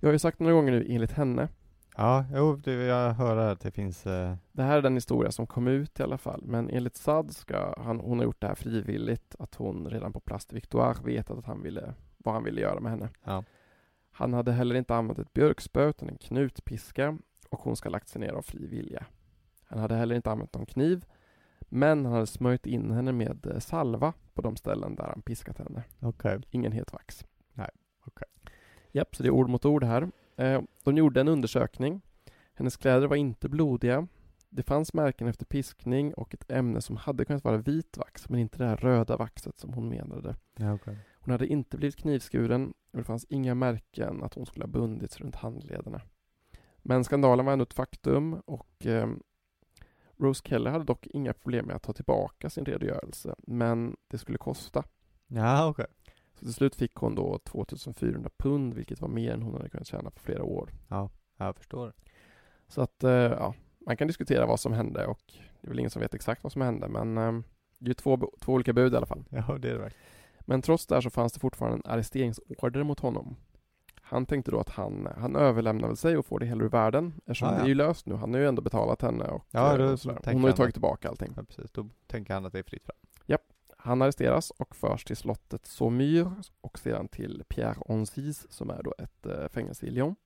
Jag har ju sagt några gånger nu enligt henne. Ja, jo, det, jag hör att det finns, eh, Det här är den historia som kom ut i alla fall. Men enligt Sad ska han, hon ha gjort det här frivilligt. Att hon redan på Place Victoire vetat att han ville, vad han ville göra med henne. ja. Han hade heller inte använt ett björkspö utan en knutpiska och hon ska ha lagt sig ner av fri vilja. Han hade heller inte använt någon kniv men han hade smörjt in henne med eh, salva på de ställen där han piskat henne. Okej. Ingen het vax. Nej, okej. Japp, så det är ord mot ord här. Eh, de gjorde en undersökning. Hennes kläder var inte blodiga. Det fanns märken efter piskning och ett ämne som hade kunnat vara vit vax men inte det här röda vaxet som hon menade. Ja, okej. Hon hade inte blivit knivskuren och det fanns inga märken att hon skulle ha bundits runt handlederna. Men skandalen var ändå ett faktum och eh, Rose Keller hade dock inga problem med att ta tillbaka sin redogörelse men det skulle kosta. Ja, okej. Så till slut fick hon då 2400 pund vilket var mer än hon hade kunnat tjäna på flera år. Ja, jag förstår. Så att, eh, ja, man kan diskutera vad som hände och det är väl ingen som vet exakt vad som hände men eh, det är ju två, två olika bud i alla fall. Ja, det är det verkligen. Men trots det här så fanns det fortfarande en arresteringsorder mot honom. Han tänkte då att han, han överlämnar väl sig och får det hela ur världen eftersom Ah, ja. det är ju löst nu. Han har ju ändå betalat henne och, Ja, då och sådär. Hon har ju tagit tillbaka allting. Ja, precis. Då tänker han att det är fritt fram. Han arresteras och förs till slottet Saumur och sedan till Pierre Onsis som är då ett eh, fängelse i Lyon.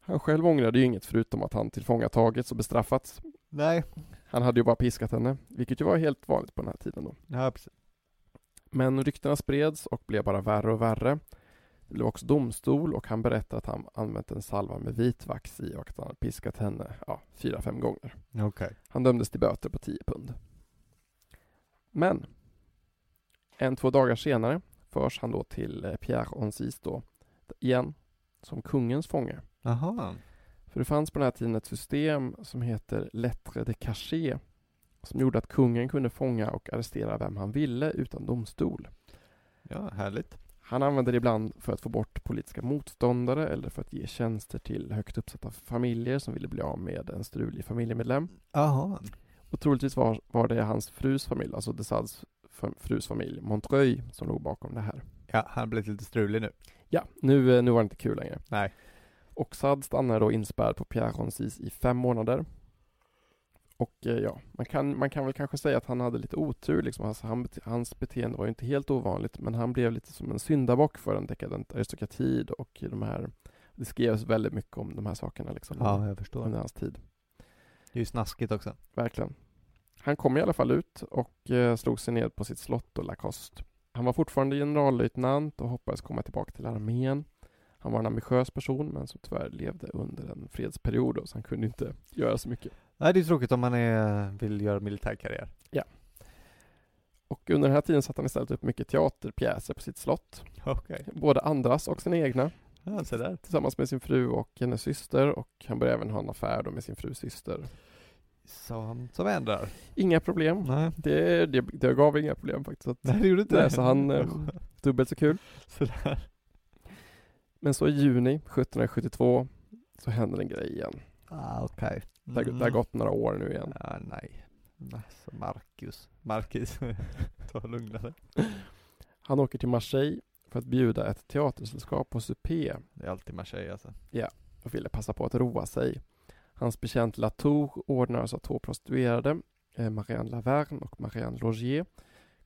Han själv ångrade ju inget förutom att han tillfångatagits och bestraffats. Nej. Han hade ju bara piskat henne, vilket ju var helt vanligt på den här tiden då. Ja, precis. Men ryktena spreds och blev bara värre och värre. Det blev också domstol och han berättade att han använt en salva med vitvax i och att han hade piskat henne ja, fyra, fem gånger. Okej. Han dömdes till böter på 10 pund. Men en, två dagar senare förs han då till eh, Pierre Onsis då, igen, som kungens fånge. Jaha. För det fanns på den här tiden ett system som heter lettre de cachet som gjorde att kungen kunde fånga och arrestera vem han ville utan domstol. Ja, härligt. Han använde det ibland för att få bort politiska motståndare eller för att ge tjänster till högt uppsatta familjer som ville bli av med en strulig familjemedlem. Jaha. Och troligtvis var, var det hans frus familj, alltså de Sads fa- frus familj, Montreuil, som låg bakom det här. Ja, han har blivit lite strulig nu. Ja, nu, eh, nu var det inte kul längre. Nej. Och Sad stannar då inspärrad på Pierre Roncis i fem månader. Och eh, ja, man kan, man kan väl kanske säga att han hade lite otur liksom. Alltså, han, hans beteende var ju inte helt ovanligt, men han blev lite som en syndabock för en dekadent aristokrati och de här, det skrevs väldigt mycket om de här sakerna liksom Ja, jag förstår. under hans tid. Det är ju snaskigt också. Verkligen. Han kom i alla fall ut och eh, slog sig ner på sitt slott och Lacoste. Han var fortfarande generallöjtnant och hoppades komma tillbaka till armén. Han var en ambitiös person men som tyvärr levde under en fredsperiod så han kunde inte göra så mycket. Nej, det är tråkigt om man är, vill göra militärkarriär. Och under den här tiden satte han istället upp mycket teaterpjäser på sitt slott. Okej. Både andras och sina egna. Ja, så där. Tillsammans med sin fru och hennes syster och han började även ha en affär då med sin frus syster. Som, som ändrar. Inga problem. Nej. Det, det, det gav inga problem faktiskt. Nej, det gjorde inte det. så han, eh, dubbelt så kul. Sådär. Men så i juni 1772 så händer en grej igen. Ah, okej. Det, har- det har gått några år nu igen. Ja, nej. Alltså Marcus. Marcus. Ta och lugna dig. Han åker till Marseille för att bjuda ett teatersällskap på supé Det är alltid Marseille alltså. och ville passa på att roa sig. Hans betjänt Latour ordnar så att två prostituerade, eh, Marianne Laverne och Marianne Logier,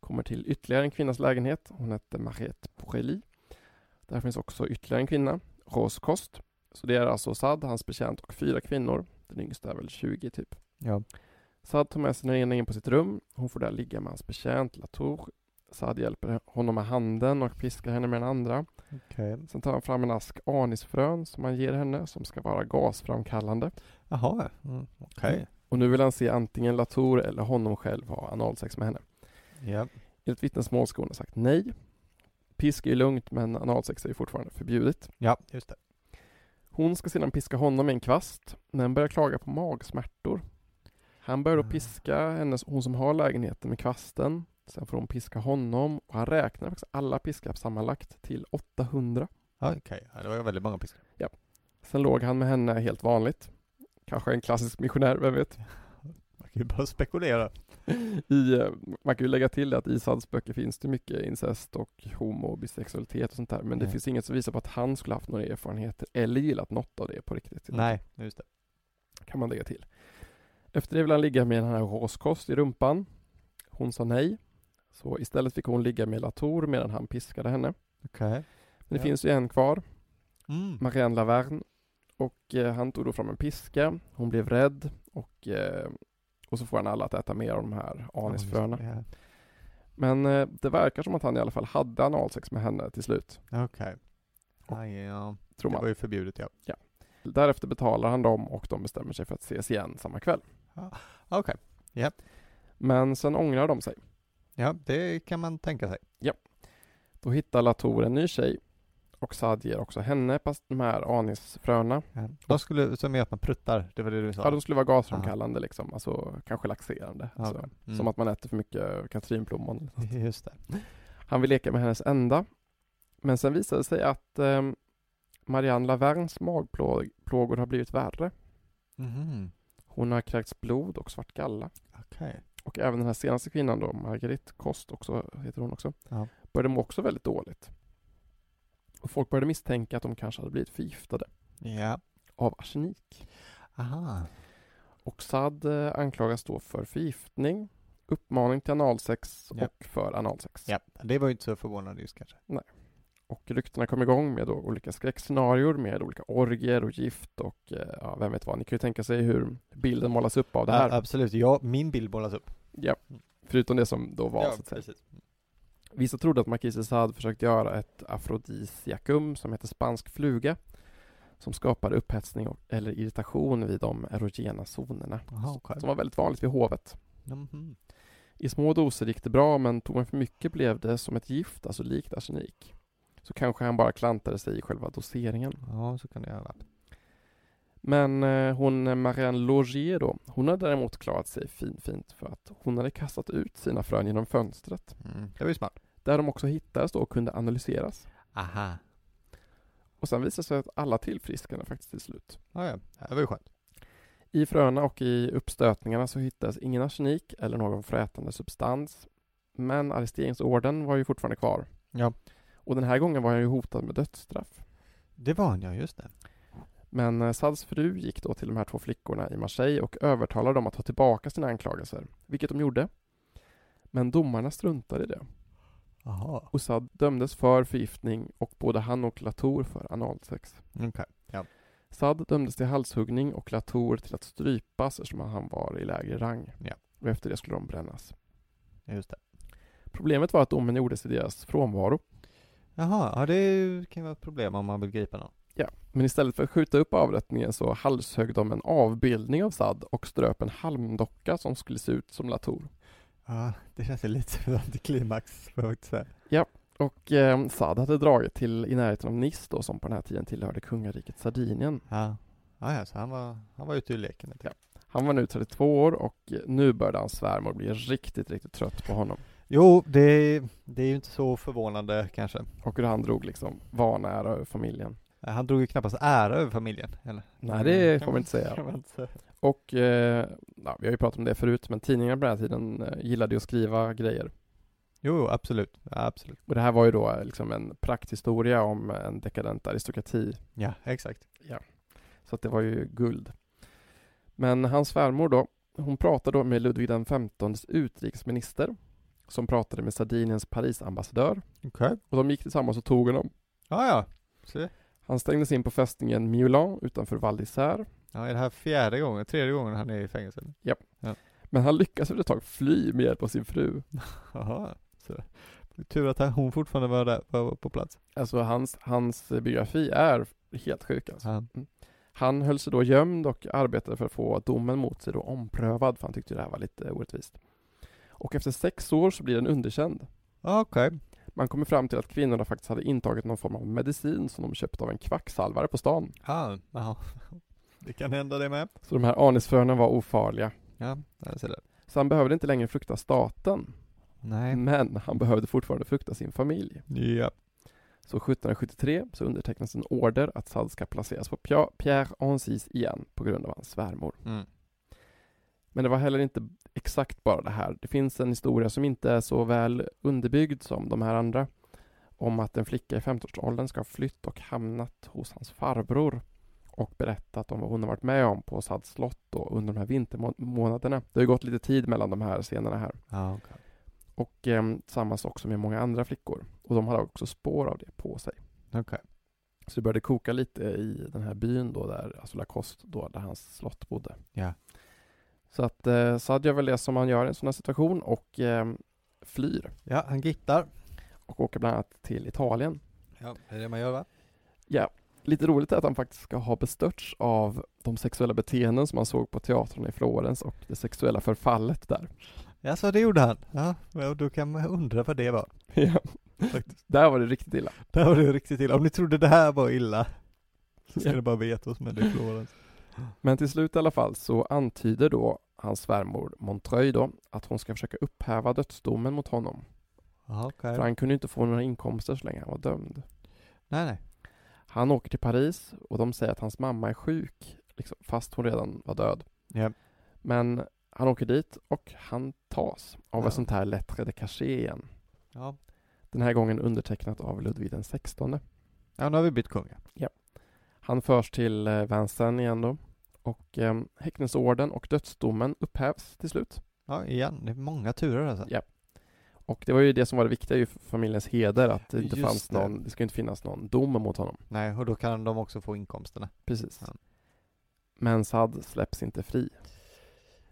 kommer till ytterligare en kvinnas lägenhet. Hon hette Mariette Borelli. Där finns också ytterligare en kvinna, Roskost. Så det är alltså Sad, hans betjänt och fyra kvinnor. Den yngsta är väl 20 typ. Ja. Sad tar med sig den ena in på sitt rum. Hon får där ligga med hans betjänt Latour. Sad hjälper honom med handen och piskar henne med den andra. Okej. Sen tar han fram en ask anisfrön som han ger henne som ska vara gasframkallande. Jaha, mm. okej. Och nu vill han se antingen Latour eller honom själv ha analsex med henne. Ja. Enligt vittnesmål ska hon ha sagt nej. Pisk är lugnt men analsex är fortfarande förbjudet. Ja, just det. Hon ska sedan piska honom med en kvast, men börjar klaga på magsmärtor. Han börjar då Ah. piska henne, hon som har lägenheten med kvasten. Sen får hon piska honom och han räknar faktiskt alla piskar sammanlagt till 800. Ja, Okej, ja, det var väldigt många piskor. Sen låg han med henne helt vanligt. Kanske en klassisk missionär, vem vet? Kan ju bara spekulera. I, eh, man kan ju lägga till att i Sads böcker finns det mycket incest och homo och bisexualitet och sånt där. Men det Nej. finns inget som visar på att han skulle haft några erfarenheter eller gillat något av det på riktigt. Nej, just det. kan man lägga till. Efter det vill han ligga med den här Roskost i rumpan. Hon sa nej. Så istället fick hon ligga med Latour medan han piskade henne. Okej. Men det Ja. finns ju en kvar, Mm. Marianne Laverne. Och eh, han tog då fram en piska. Hon blev rädd och, eh, och så får han alla att äta mer av de här anisfröna. Ja. Men eh, det verkar som att han i alla fall hade analsex med henne till slut, Okej. Ja, ja. tror Det man. var ju förbjudet ja. Därefter betalar han dem och de bestämmer sig för att ses igen samma kväll. Okej. Men sen ångrar de sig. Ja, det kan man tänka sig. Då hittar Latour en ny tjej och Saad ger också henne fast de här anisfröna. Ja. De skulle, som gör att man pruttar, det var det du sa? Ja, de skulle vara gasframkallande liksom, alltså kanske laxerande. Ja, Så. okej. Mm. Som att man äter för mycket katrinplommon. Just det. Han vill leka med hennes enda. Men sen visade det sig att eh, Marianne Laverns magplågor har blivit värre. Mhm. Hon har kräkts blod och svart galla. Okej. Och även den här senaste kvinnan då, Marguerite Kost också, heter hon också, Ja. började må också väldigt dåligt. Och folk började misstänka att de kanske hade blivit förgiftade Ja. av arsenik. Aha. Och Saad eh, anklagas då för förgiftning, uppmaning till analsex Ja. och för analsex. Ja, det var ju inte så förvånande just kanske. Och ryktena kom igång med då olika skräckscenarior med olika orgier och gift och eh, ja, vem vet vad. Ni kan ju tänka sig hur bilden målas upp av det här. Ja, absolut, ja, min bild bollas upp. Ja, förutom det som då var så att säga. precis. Vissa trodde att Marquis Saad försökt göra ett afrodisiakum som heter spansk fluga som skapade upphetsning och, eller irritation vid de erogena zonerna. Aha, okej. Som var väldigt vanligt vid hovet. Mhm. I små doser gick det bra men tog man för mycket blev det som ett gift, alltså likt arsenik. Så kanske han bara klantade sig i själva doseringen. Ja, så kan det göra. Men eh, hon eh, Marianne Logier då, hon har däremot klarat sig fin, fint för att hon hade kastat ut sina frön genom fönstret. Mm. Det var ju smart. Där de också hittades då och kunde analyseras. Aha. Och sen visade det sig att alla tillfrisknade faktiskt till slut. Ja, ja. Det var ju skönt. I fröna och i uppstötningarna så hittades ingen arsenik eller någon frätande substans. Men arresteringsorden var ju fortfarande kvar. Ja. Och den här gången var han ju hotad med dödsstraff. Det var han ja, just det. Men eh, Sads fru gick då till de här två flickorna i Marseille och övertalade dem att ta tillbaka sina anklagelser, vilket de gjorde. Men domarna struntade i det. Jaha. Och Sad dömdes för förgiftning och både han och Latour för analsex. Okej. Sad dömdes till halshuggning och Latour till att strypas eftersom han var i lägre rang. Ja. Och efter det skulle de brännas. Just det. Problemet var att domen gjordes i deras frånvaro. Jaha, ja det kan ju vara ett problem om man vill gripa någon. Ja. Men istället för att skjuta upp avrättningen så halshögg de en avbildning av Sad och ströp en halmdocka som skulle se ut som Latour. Ja, det känns ju lite som jag faktiskt säga. Och eh, Saad hade dragit till i närheten av Nice då, som på den här tiden tillhörde kungariket Sardinien. Ja. Ja, ja, så han var, han var ute ur leken ett tag. Han var nu 32 år och nu började hans svärmor bli riktigt, riktigt trött på honom. Jo, det, det är ju inte så förvånande kanske. Och hur han drog liksom vanära över familjen. Han drog ju knappast ära över familjen, eller? Nej, det får man inte säga. Och eh, ja, vi har ju pratat om det förut, men tidningarna på den här tiden eh, gillade ju att skriva grejer. Jo, jo, absolut. Ja, absolut. Och det här var ju då eh, liksom en prakthistoria om en dekadent aristokrati. Ja, exakt. Så att det var ju guld. Men hans svärmor då, hon pratade då med Ludvig den XVs utrikesminister som pratade med Sardiniens Parisambassadör Okej. och de gick tillsammans och tog honom. Ja, ja. Så, Han stängdes in på fästningen Meulan utanför Val d'Isère. Ja, är det här fjärde gången, tredje gången han är i fängelse? Men han lyckas efter ett tag fly med hjälp av sin fru. Jaha. Så. Tur att hon fortfarande var där, var på plats. Alltså hans, hans biografi är helt sjuk alltså. Ja. Han höll sig då gömd och arbetade för att få domen mot sig då omprövad för han tyckte det här var lite orättvist. Och efter sex år så blir den underkänd. Ja, Okej. Man kommer fram till att kvinnorna faktiskt hade intagit någon form av medicin som de köpt av en kvacksalvare på stan. Ja, ja. Det kan hända det med. Så de här anisfröna var ofarliga. Ja, jag ser det. Så han behövde inte längre frukta staten. Nej. Men han behövde fortfarande frukta sin familj. Ja. Så 1773 så undertecknas en order att Sade ska placeras på Pierre Ancis igen på grund av hans svärmor. Mm. Men det var heller inte exakt bara det här. Det finns en historia som inte är så väl underbyggd som de här andra. Om att en flicka i 15-årsåldern ska ha flytt och hamnat hos hans farbror och berättat om vad hon har varit med om på Sads slott då under de här vintermånaderna. Det har ju gått lite tid mellan de här scenerna här. Ja, okej. Och eh, samma sak som med många andra flickor. Och de hade också spår av det på sig. Okej. Så det började koka lite i den här byn då där, alltså Lacoste då, där hans slott bodde. Ja. Så att eh, Saad gör väl det som man gör i en sån här situation och eh, flyr. Ja, han gittar. Och åker bland annat till Italien. Ja, det är det man gör va? Ja, lite roligt är att han faktiskt ska ha bestörts av de sexuella beteenden som han såg på teatern i Florens och det sexuella förfallet där. Ja, så det gjorde han. Ja, och då kan man undra vad det var. Ja, Faktiskt. där var det riktigt illa. Där var det riktigt illa. Om ni trodde det här var illa, så ska Ja. ni bara veta vad som hände i Florens. Men till slut i alla fall så antyder då hans svärmor Montreuil då att hon ska försöka upphäva dödsdomen mot honom. Ja, okej. För han kunde inte få några inkomster så länge han var dömd. Nej, nej. Han åker till Paris och de säger att hans mamma är sjuk, liksom, fast hon redan var död. Ja. Men han åker dit och han tas av Ja. ett sånt här lettre de cachet igen. Ja. Den här gången undertecknat av Ludvig den XVI. Ja, nu har vi bytt kung. ja. Han förs till eh, Vincennes igen då. Och eh, häktningsorden och dödsdomen upphävs till slut. Ja, igen. Det är många turer alltså. Ja. Och det var ju det som var det viktiga för familjens heder, att det inte Just fanns det. någon, det ska inte finnas någon dom mot honom. Nej, och då kan de också få inkomsterna. Precis. Ja. Men Saad släpps inte fri.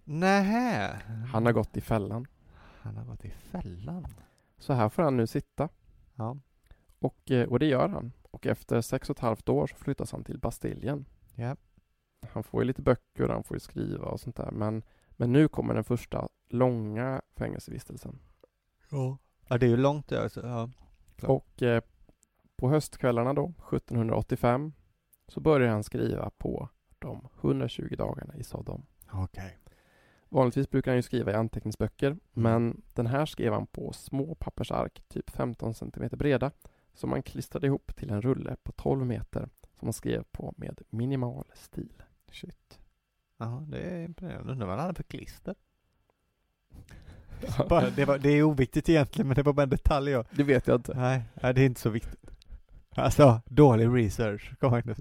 Nähä. Han har gått i fällan. Han har gått i fällan. Så här får han nu sitta. Ja. Och, eh, och det gör han. Och efter sex och ett halvt år så flyttas han till Bastiljen. Ja. Han får ju lite böcker han får ju skriva och sånt där. Men, men nu kommer den första långa fängelsevistelsen. Ja. Ja, det är ju långt det alltså. Ja. Och eh, på höstkvällarna då, 1785, så börjar han skriva på de 120 dagarna i Sodom. Okej. Vanligtvis brukar han ju skriva i anteckningsböcker, men den här skrev han på små pappersark, typ 15 cm breda, som han klistrade ihop till en rulle på 12 meter, som han skrev på med minimal stil. Shit. Ja, det är imponerande. Undrar vad han hade för klister. Bara, det, var, det är oviktigt egentligen, men det var bara en detalj jag... Det vet jag inte. Nej, nej, det är inte så viktigt. Alltså, dålig research, kom. Du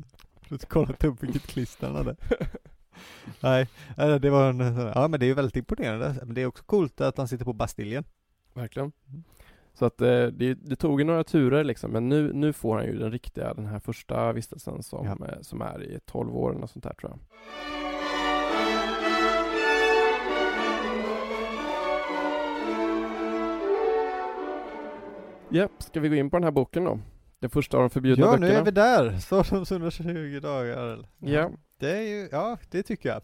har kollat upp vilket klister han hade. Nej, nej, det var en ja men det är ju väldigt imponerande. Men det är också coolt att han sitter på Bastiljen. Verkligen. Mm. Så att eh, det, det tog ju några turer liksom, men nu, nu får han ju den riktiga, den här första vistelsen som, Ja. eh, som är i 12 år och sånt där tror jag. Japp, ska vi gå in på den här boken då? Den första av de förbjudna Ja, nu böckerna. är vi där. Sodoms 120 dagar. eller? Ja, Det är ju, ja det tycker jag.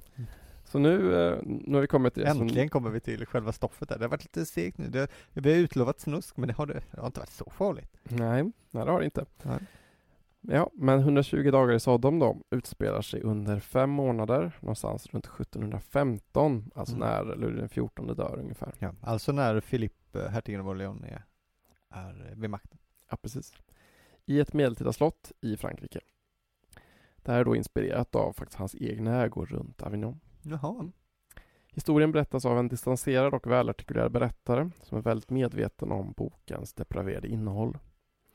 så nu, eh, nu har vi kommit till Äntligen kommer vi till själva stoffet där. Det har varit lite segt nu. Det, vi har utlovat snusk, men det har, det, det har inte varit så farligt. Nej, nej det har det inte. Nej. Ja, men 120 dagar i Sodom då utspelar sig under fem månader, någonstans runt 1715, alltså Mm. när Ludvig den 14 dör ungefär. Ja, alltså när Filip, eh, hertigen av Orléans, är, är vid makten. Ja, precis. I ett medeltida slott i Frankrike. Det här är då inspirerat av faktiskt hans egna ägor runt Avignon. Jaha. Historien berättas av en distanserad och välartikulerad berättare som är väldigt medveten om bokens depraverade innehåll.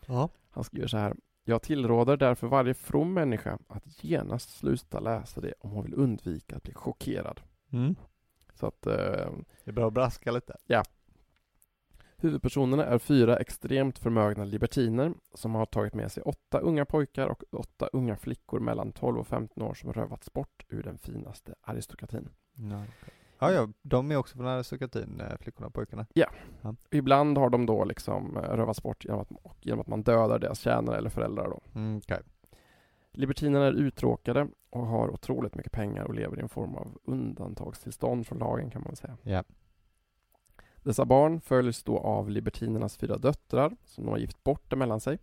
Ja. Han skriver så här. Jag tillråder därför varje from människa att genast sluta läsa det om hon vill undvika att bli chockerad. Mm. Så att, eh, Det att braska lite. Huvudpersonerna är fyra extremt förmögna libertiner som har tagit med sig åtta unga pojkar och åtta unga flickor mellan 12 och 15 år som rövats bort ur den finaste aristokratin. Ja, okej. ja, ja, de är också från aristokratin, eh, flickorna och pojkarna. Ibland har de då liksom eh, rövats bort genom att, genom att man dödar deras tjänare eller föräldrar då. Mm, okej. Libertinerna är uttråkade och har otroligt mycket pengar och lever i en form av undantagstillstånd från lagen kan man väl säga. Ja. Dessa barn följs då av libertinernas fyra döttrar som de har gift bort emellan sig.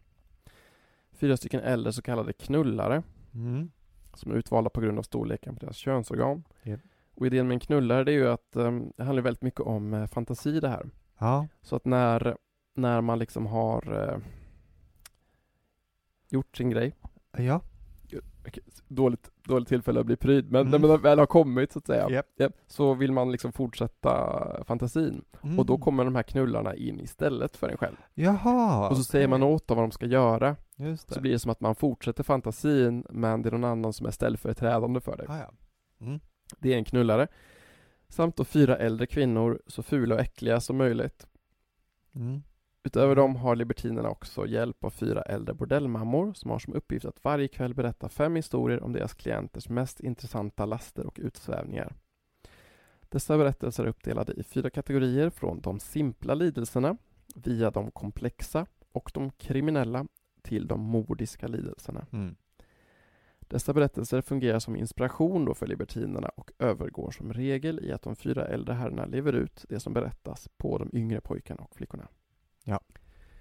Fyra stycken äldre så kallade knullare Mm. som är utvalda på grund av storleken på deras könsorgan. Japp. Och idén med en knullare det är ju att um, det handlar väldigt mycket om eh, fantasi det här. Ja. Så att när, när man liksom har eh, gjort sin grej, Ja. Dåligt, dåligt tillfälle att bli pryd, men Mm. när man väl har kommit så att säga, Japp. japp, så vill man liksom fortsätta fantasin. Mm. Och då kommer de här knullarna in istället för en själv. Jaha. och så säger man åt dem vad de ska göra, så blir det som att man fortsätter fantasin, men det är någon annan som är ställföreträdande för dig. Ah, ja. Mm. Det är en knullare. Samt då fyra äldre kvinnor, så fula och äckliga som möjligt. Utöver dem har libertinerna också hjälp av fyra äldre bordellmammor som har som uppgift att varje kväll berätta fem historier om deras klienters mest intressanta laster och utsvävningar. Dessa berättelser är uppdelade i fyra kategorier från de simpla lidelserna via de komplexa och de kriminella till de mordiska lidelserna. Mm. Dessa berättelser fungerar som inspiration då för libertinerna och övergår som regel i att de fyra äldre herrarna lever ut det som berättas på de yngre pojkarna och flickorna.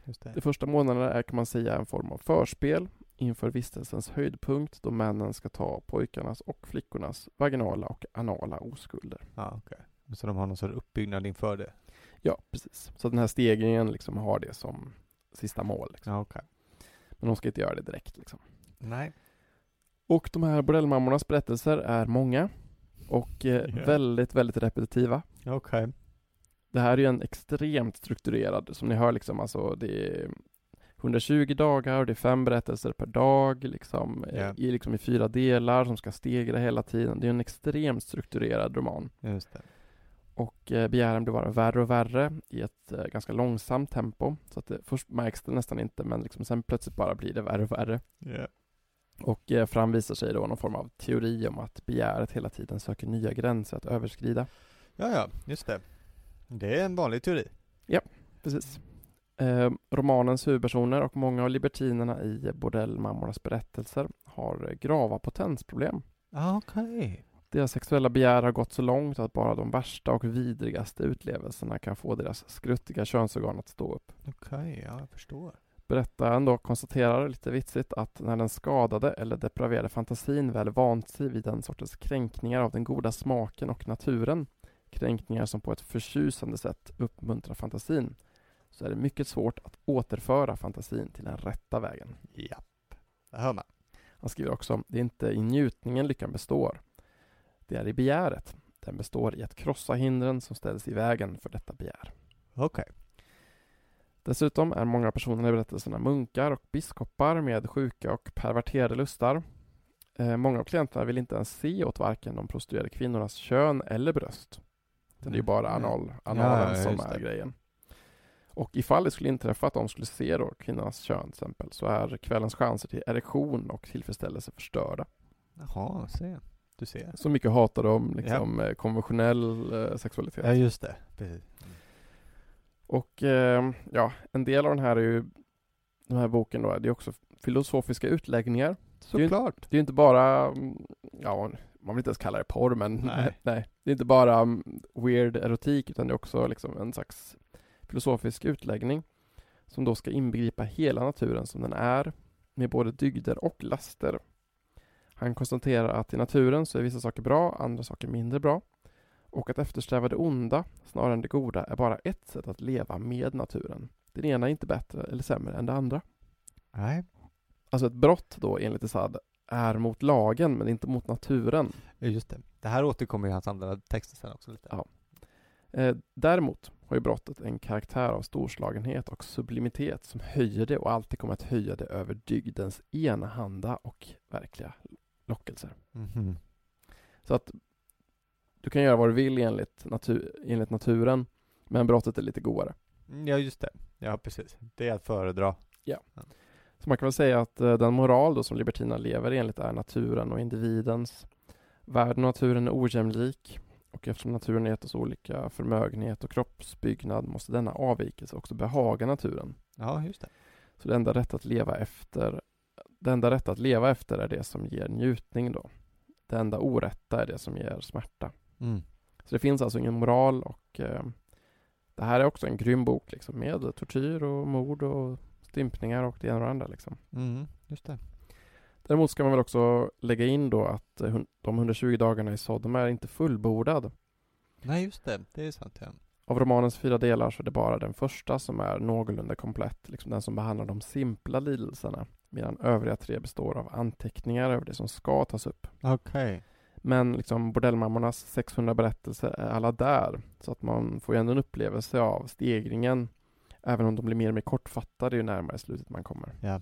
Just det. De första månaderna är kan man säga en form av förspel inför vistelsens höjdpunkt då männen ska ta pojkarnas och flickornas vaginala och anala oskulder. Ja, okej. Så de har någon sorts uppbyggnad inför det? Ja, precis. Så den här stegringen liksom har det som sista mål. Liksom. Ja, okej. Men de ska inte göra det direkt. Liksom. Nej. Och de här bordellmammornas berättelser är många och eh, Ja. väldigt, väldigt repetitiva. Okej. Det här är ju en extremt strukturerad, som ni hör liksom, alltså det är 120 dagar och det är fem berättelser per dag liksom, eh, Ja. i, liksom i fyra delar som ska stegra hela tiden. Det är en extremt strukturerad roman. Just det. Och eh, begären blir bara värre och värre i ett eh, ganska långsamt tempo. Så att det, först märks det nästan inte men liksom sen plötsligt bara blir det värre och värre. Ja. Och eh, framvisar sig då någon form av teori om att begäret hela tiden söker nya gränser att överskrida. Ja, ja, just det. Det är en vanlig teori. Precis. Eh, romanens huvudpersoner och många av libertinerna i bordellmammornas berättelser har grava potensproblem. Ja, okej. Deras sexuella begär har gått så långt att bara de värsta och vidrigaste utlevelserna kan få deras skruttiga könsorgan att stå upp. Okej, ja, jag förstår. Berättaren då konstaterar lite vitsigt att när den skadade eller depraverade fantasin väl vant sig vid den sortens kränkningar av den goda smaken och naturen, kränkningar som på ett förtjusande sätt uppmuntrar fantasin, så är det mycket svårt att återföra fantasin till den rätta vägen. Japp. Det hör man. Han skriver också, det är inte i njutningen lyckan består. Det är i begäret. Den består i att krossa hindren som ställs i vägen för detta begär. Okej. Dessutom är många personer i berättelserna munkar och biskopar med sjuka och perverterade lustar. Eh, många av klienterna vill inte ens se åt varken de prostituerade kvinnornas kön eller bröst. Det är ju bara anal, analen Ja, ja, som är grejen. Och ifall det skulle inträffa att de skulle se då kvinnornas kön till exempel så är kvällens chanser till erektion och tillfredsställelse förstörda. Jaha, se. Du ser. Så mycket hatar de liksom eh, konventionell eh, sexualitet. Ja, just det. Precis. Och eh, ja, en del av den här är ju den här boken då, det är också filosofiska utläggningar. Såklart. Det är ju inte bara, mm, ja, man vill inte ens kalla det porr, men Nej. nej. Det är inte bara mm, weird erotik, utan det är också liksom en slags filosofisk utläggning som då ska inbegripa hela naturen som den är, med både dygder och laster. Han konstaterar att i naturen så är vissa saker bra, andra saker mindre bra. Och att eftersträva det onda snarare än det goda är bara ett sätt att leva med naturen. Det ena är inte bättre eller sämre än det andra. Nej. Alltså ett brott då enligt Assad är mot lagen men inte mot naturen. Ja, Just det. Det här återkommer i hans andra texter sen också lite. Ja. Eh, däremot har ju brottet en karaktär av storslagenhet och sublimitet som höjer det och alltid kommer att höja det över dygdens enahanda och verkliga lockelser. Mhm. Så att du kan göra vad du vill enligt, natur, enligt naturen men brottet är lite godare. Ja, just det. Ja, precis. Det är att föredra. Så man kan väl säga att eh, den moral då som libertina lever enligt är naturen och individens. Världen och naturen är ojämlik och eftersom naturen gett oss olika förmögenhet och kroppsbyggnad måste denna avvikelse också behaga naturen. Ja, just det. Så det enda rätta att leva efter det enda rätta att leva efter är det som ger njutning då. Det enda orätta är det som ger smärta. Mm. Så det finns alltså ingen moral och eh, det här är också en grym bok liksom med tortyr och mord och stympningar och det ena och det andra liksom. Mm, just det. Däremot ska man väl också lägga in då att eh, de 120 dagarna i Sodom är inte fullbordad. Nej, just det. Det är sant, ja. Av romanens fyra delar så är det bara den första som är någorlunda komplett, liksom den som behandlar de simpla lidelserna, medan övriga tre består av anteckningar över det som ska tas upp. Okej. Men liksom bordellmammornas 600 berättelser är alla där, så att man får ju ändå en upplevelse av stegringen, även om de blir mer och mer kortfattade ju närmare slutet man kommer. Ja.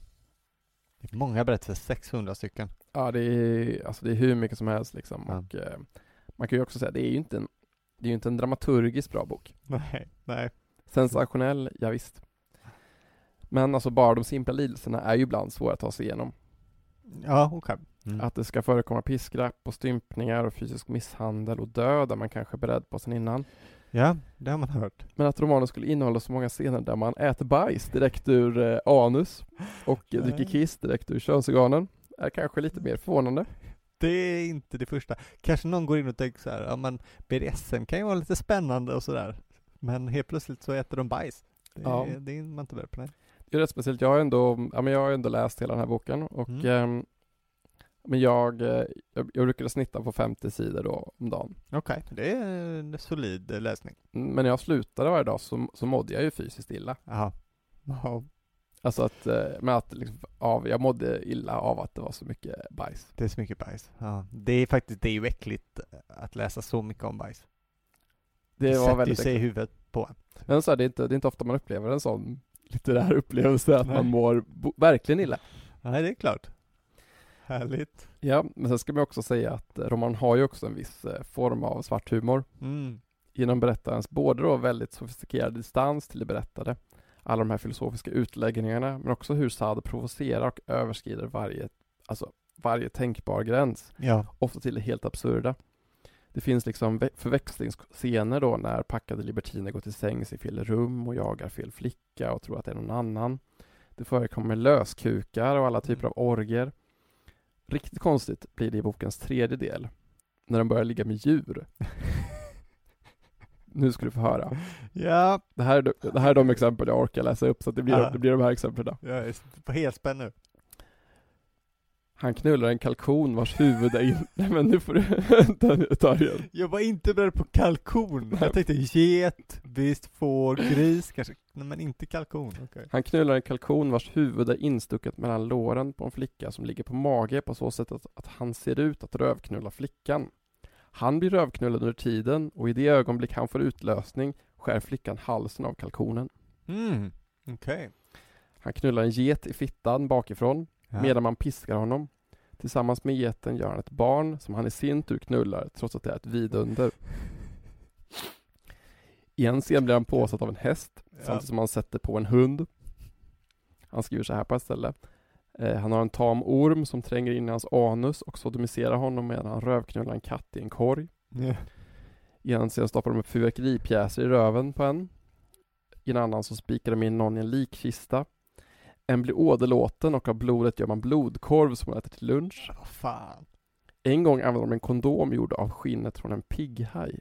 Det är många berättelser, 600 stycken. Ja, det är, alltså det är hur mycket som helst liksom. Ja. Och, eh, man kan ju också säga, det är ju inte en, det är inte en dramaturgiskt bra bok. Nej, nej. Sensationell, ja, visst. Men alltså bara de simpla lidelserna är ju ibland svåra att ta sig igenom. Ja, okej. Mm. Att det ska förekomma piskrapp och stympningar och fysisk misshandel och död är man kanske beredd på sen innan. Ja, det har man hört. Men att romanen skulle innehålla så många scener där man äter bajs direkt ur eh, anus och eh, dricker kiss direkt ur könsorganen är kanske lite mer förvånande. Det är inte det första. Kanske någon går in och tänker så här, ja men BDSM kan ju vara lite spännande och sådär. Men helt plötsligt så äter de bajs. Det, Ja. det är man inte beredd på. Nej. Det är rätt speciellt. Jag har ändå, ja, men jag har ändå läst hela den här boken och Mm. ehm, men jag, eh, jag, jag brukade snitta på 50 sidor då om dagen. Okej, det är en solid läsning. Mm, Men när jag slutade varje dag så, så mådde jag ju fysiskt illa. Jaha. Ja, Alltså att, eh, men att liksom, av, jag mådde illa av att det var så mycket bajs. det är så mycket bajs. Ja. Det är faktiskt, det är ju äckligt eh, att läsa så mycket om bajs. Det var sätter ju väldigt sig i huvudet på en. Men så här, det, är inte, det är inte ofta man upplever en sån litterär upplevelse att Nej. man mår verkligen illa. Nej, det är klart. Härligt. Ja, men sen ska man också säga att romanen har ju också en viss eh, form av svart humor. Mm. genom berättarens både då väldigt sofistikerad distans till det berättade, alla de här filosofiska utläggningarna, men också hur Saad provocerar och överskrider varje, alltså varje tänkbar gräns, Ja. ofta till det helt absurda. Det finns liksom förväxlingsscener då när packade libertiner går till sängs i fel rum och jagar fel flicka och tror att det är någon annan. Det förekommer löskukar och alla typer av orger. Riktigt konstigt blir det i bokens tredje del, när de börjar ligga med djur. nu ska du få höra. Ja, Det här, är de- det här är de exempel jag orkar läsa upp, så att det, blir, Ja. det blir de här exemplen. jag är på helspänn nu. Han knullar en kalkon vars huvud är in... Nej men nu får du... Tar igen. Jag var inte beredd på kalkon. Jag tänkte get, visst, får, gris kanske. Men inte kalkon. Okej. Han knullar en kalkon vars huvud är instucket mellan låren på en flicka som ligger på mage på så sätt att, att han ser ut att rövknulla flickan. Han blir rövknullad under tiden och i det ögonblick han får utlösning skär flickan halsen av kalkonen. Mm, okej. Han knullar en get i fittan bakifrån Ja. medan man piskar honom. Tillsammans med geten gör han ett barn som han i sin tur knullar trots att det är ett vidunder. I en scen blir han påsatt av en häst. Samtidigt som han sätter på en hund. Han skriver så här på ett ställe. Eh, han har en tam orm som tränger in i hans anus och sodomiserar honom medan han rövknullar en katt i en korg. I en scen stoppar de upp fyrverkeripjäser i röven på en. I en annan så spikar de in någon i en likkista. En blir åderlåten och av blodet gör man blodkorv som man äter till lunch. Vad fan. En gång använder de en kondom gjord av skinnet från en pigghaj.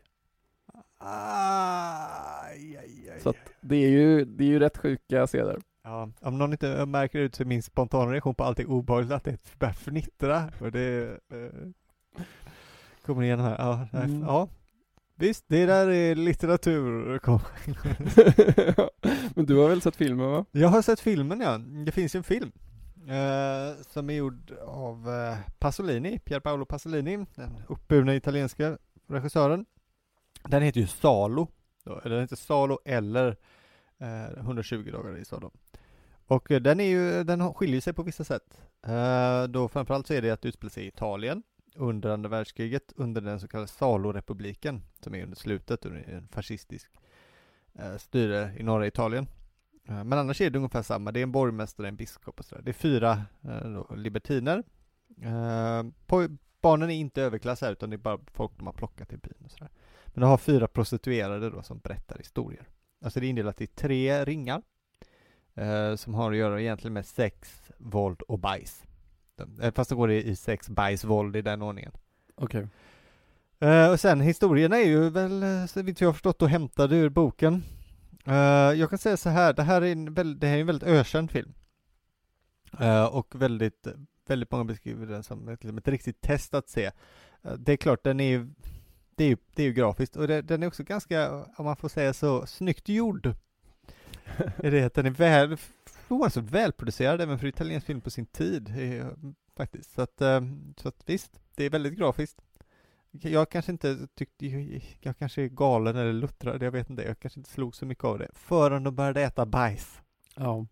Aj, aj, aj. Så att det är ju, det är ju rätt sjuka scener. Ja, om någon inte märker ut så är min spontana reaktion på allt är obehagligt att det börjar fnittra. Och det eh, kommer igen här. Ja, nej, Mm. ja, visst, det där är litteratur. Men du har väl sett filmen va? Jag har sett filmen ja, det finns ju en film. Eh, som är gjord av eh, Pasolini, Pier Paolo Pasolini, den uppburna italienska regissören. Den heter ju Salo, eller den heter Salo eller eh, 120 dagar i Sodom. Och eh, den är ju, den skiljer sig på vissa sätt. Eh, då framförallt så är det att det utspelar sig i Italien under andra världskriget, under den så kallade Salo-republiken, som är under slutet, under en fascistisk eh, styre i norra Italien. Eh, men annars är det ungefär samma, det är en borgmästare, en biskop och sådär. Det är fyra eh, då, libertiner. Eh, på, barnen är inte överklass här utan det är bara folk de har plockat i byn och sådär. Men de har fyra prostituerade då som berättar historier. Alltså det är indelat i tre ringar. Eh, som har att göra egentligen med sex, våld och bajs. De, eh, fast det går i, i sex, bajs, våld i den ordningen. Okej. Eh, och sen historierna är ju väl, eh, så vitt jag har förstått, då hämtade ur boken. Eh, jag kan säga så här, det här är en, väl, det här är en väldigt ökänd film. Eh, och väldigt, väldigt många beskriver den som ett, liksom ett riktigt test att se. Det är klart, den är ju, det är ju, det är ju grafiskt och det, den är också ganska, om man får säga så, snyggt gjord. är det att den är väl, förvånansvärt välproducerad även för italiensk film på sin tid, eh, faktiskt. Så att, eh, så att visst, det är väldigt grafiskt. Jag kanske inte tyckte, jag kanske är galen eller luttrad, jag vet inte, jag kanske inte slog så mycket av det, förrän de började äta bajs. Ja.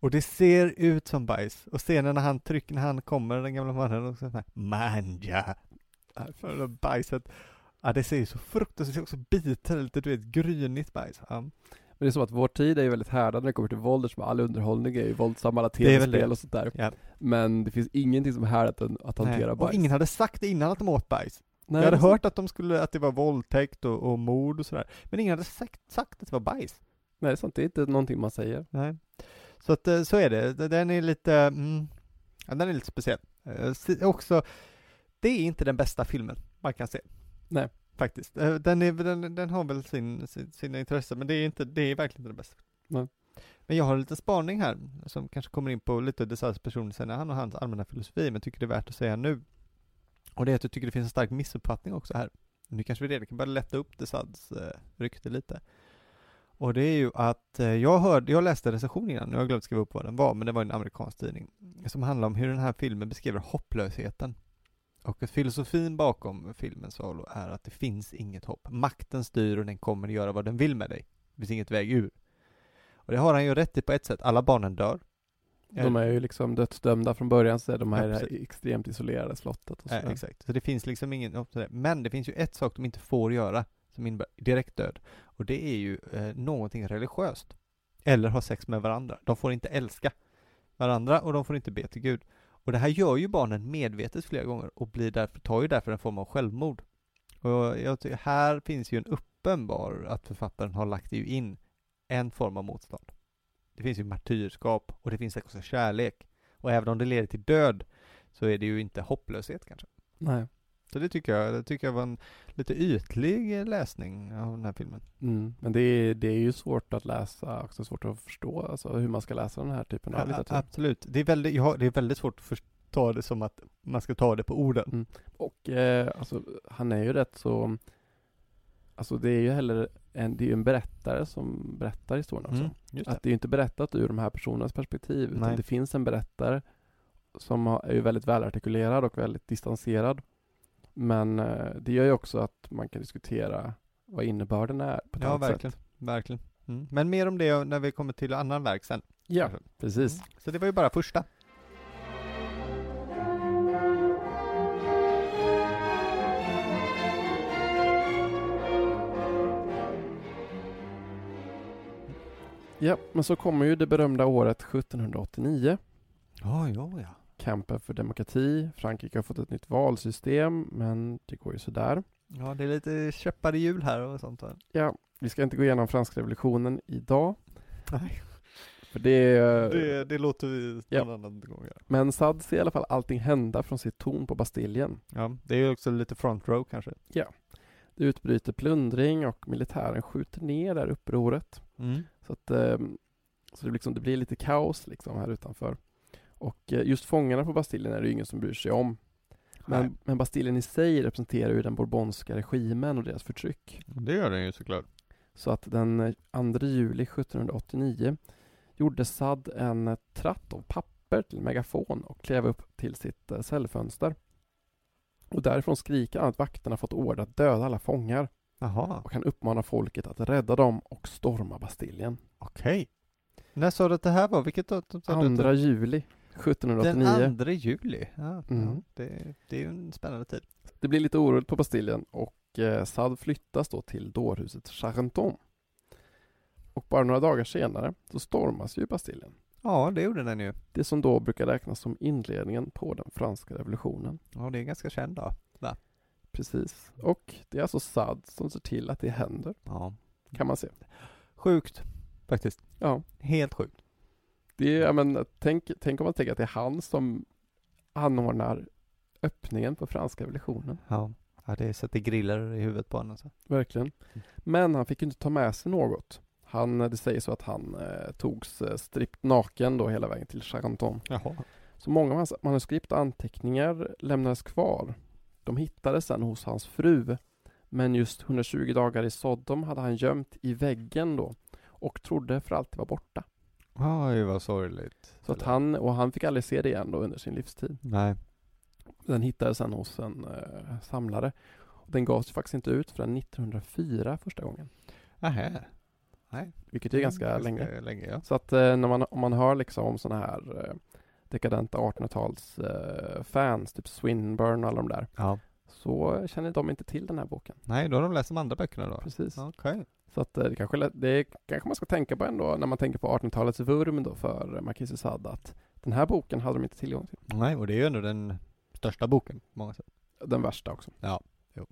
Och det ser ut som bajs. Och scenen när han trycker, när han kommer, den gamla mannen, och så här, manja, för bajset. Ja, det ser ju så fruktansvärt, det ser också bitter, lite du vet, grynigt bajs. Ja. Men det är som att vår tid är ju väldigt härdad när det kommer till våld eftersom all underhållning är ju våldsamma, alla tv-spel och sånt där. Ja. Men det finns ingenting som är härdat än att hantera Nej. bajs. Och ingen hade sagt innan att de åt bajs. Nej, jag hade hört att de skulle, att det var våldtäkt och, och mord och sådär. Men ingen hade sagt, sagt att det var bajs. Nej, det är sant. Det är inte någonting man säger. Nej. Så att eh, så är det. Den är lite, mm, ja, den är lite speciell. Eh, Också, det är inte den bästa filmen man kan se. Nej. Faktiskt. Eh, Den, är, den, den har väl sin, sin, sina intressen, men det är inte, det är verkligen inte den bästa. Nej. Men jag har en liten spaning här, som kanske kommer in på lite Desarts person sen, han och hans allmänna filosofi, men tycker det är värt att säga nu. Och det är att jag tycker det finns en stark missuppfattning också här. Nu kanske vi redan kan börja lätta upp Desarts eh, rykte lite. Och det är ju att eh, jag hörde, jag läste recensionen innan, nu har jag glömt skriva upp vad den var, men det var en amerikansk tidning, som handlar om hur den här filmen beskriver hopplösheten. Och att filosofin bakom filmen Salo är att det finns inget hopp. Makten styr och den kommer att göra vad den vill med dig. Det finns inget väg ur. Och det har han ju rätt i på ett sätt. Alla barnen dör. De är ju liksom dödsdömda från början, så är de här Ja, precis. extremt isolerade slottet och Ja, sådär. exakt. Så det finns liksom ingen. Men det finns ju ett sak de inte får göra, som innebär direkt död. Och det är ju eh, någonting religiöst. Eller ha sex med varandra. De får inte älska varandra och de får inte be till Gud. Och det här gör ju barnen medvetet flera gånger och blir därför, tar ju därför en form av självmord. Och jag tycker, här finns ju en uppenbar att författaren har lagt ju in en form av motstånd. Det finns ju martyrskap och det finns också kärlek. Och även om det leder till död så är det ju inte hopplöshet kanske. Nej. Så det tycker jag, det tycker jag var en lite ytlig läsning av den här filmen. Mm. Men det är, det är ju svårt att läsa, också svårt att förstå alltså, hur man ska läsa den här typen av A- litteratur. absolut. Det är, väldigt, ja, det är väldigt svårt att förstå det som att man ska ta det på orden. Mm. Och eh, alltså, han är ju rätt så, alltså det är ju heller en, det är en berättare som berättar historien också. Mm, Att det är ju inte berättat ur de här personernas perspektiv, utan Nej. det finns en berättare som är ju väldigt välartikulerad och väldigt distanserad. Men eh, det gör ju också att man kan diskutera vad innebörden är på ett Ja, annat verkligen. sätt. Verkligen. Mm. Men mer om det när vi kommer till annan verk sen. Ja, kanske. precis. Mm. Så det var ju bara första. Ja, men så kommer ju det berömda året 1789. Ja, ja, ja. Kampen för demokrati. Frankrike har fått ett nytt valsystem, men det går ju sådär. Ja, det är lite käppar i hjul här och sånt. va? Ja, vi ska inte gå igenom franska revolutionen idag. Nej. För det. Det, det låter vi Ja. någon annan gång göra. Men Sadd ser i alla fall allting hända från sitt torn på Bastiljen. Ja, det är ju också lite front row kanske. Det utbryter plundring och militären skjuter ner det här upproret. Mm. Så att ehm, så det, liksom, det blir lite kaos liksom här utanför. Och eh, just fångarna på Bastiljen är det ju ingen som bryr sig om. Men, men Bastiljen i sig representerar ju den bourbonska regimen och deras förtryck. Det gör den ju såklart. Så att den eh, 2 juli 1789 gjorde Sadd en eh, tratt av papper till megafon och klev upp till sitt eh, cellfönster. Och därifrån skriker han att vakterna fått order att döda alla fångar Jaha, och han uppmanar folket att rädda dem och storma Bastiljen. okej. När sa du att det här var? Vilket datum sa du? 2 juli 1789. Den 2 juli? Ja, Mm. ja det, det är ju en spännande tid. Det blir lite oroligt på Bastiljen och eh, Sadd flyttas då till dårhuset Charenton. Och bara några dagar senare så stormas ju Bastiljen. Ja, det gjorde den ju. Det som då brukar räknas som inledningen på den franska revolutionen. Ja, det är ganska känd då. Precis. Och det är alltså Saad som ser till att det händer, Ja. kan man se. Sjukt, faktiskt. Ja, Helt sjukt. Det är, men tänk, tänk om man tänker att det är han som anordnar öppningen på franska revolutionen. Ja. Ja, det sätter griller i huvudet på honom. Så. Verkligen. Men han fick inte ta med sig något. Han, det sägs så att han eh, togs eh, stript naken då hela vägen till Charenton. Jaha. Så många av hans manuskript och anteckningar lämnades kvar. De hittades sen hos hans fru. Men just 120 dagar i Sodom hade han gömt i väggen då och trodde för alltid var borta. Oj, vad sorgligt. Så att han, och han fick aldrig se det igen då under sin livstid. Nej. Den hittades sen hos en eh, samlare. Den gavs faktiskt inte ut förrän 1904 första gången. Nähä. Nej. Vilket är ganska länge. länge ja. Så att eh, när man, om man hör liksom om sådana här eh, dekadenta 1800-tals eh, fans, typ Swinburne och alla de där, ja. så känner de inte till den här boken. Nej, då har de läst de andra böckerna då? Precis. Okej. Så att eh, det kanske, det kanske man ska tänka på ändå när man tänker på 1800-talets vurm då för eh, Marquis de Sade att den här boken hade de inte tillgång till. Nej, och det är ju ändå den största boken på många sätt. Den värsta också. Ja, jo.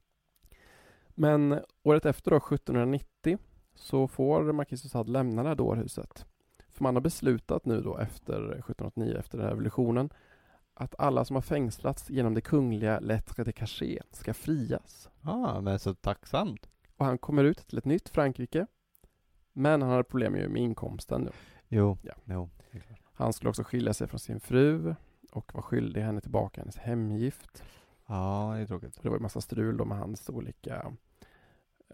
Men året efter då, 1790, så får Marquis de Sade lämna det här dårhuset. För man har beslutat nu då efter 1789, efter revolutionen, att alla som har fängslats genom det kungliga lettre de cachet ska frias. Ah, men så tacksamt. Och han kommer ut till ett nytt Frankrike. Men han hade problem ju med inkomsten nu. Jo, Ja. jo. Han skulle också skilja sig från sin fru och var skyldig henne tillbaka hennes hemgift. Ja, det är tråkigt. Det var ju massa strul då med hans olika,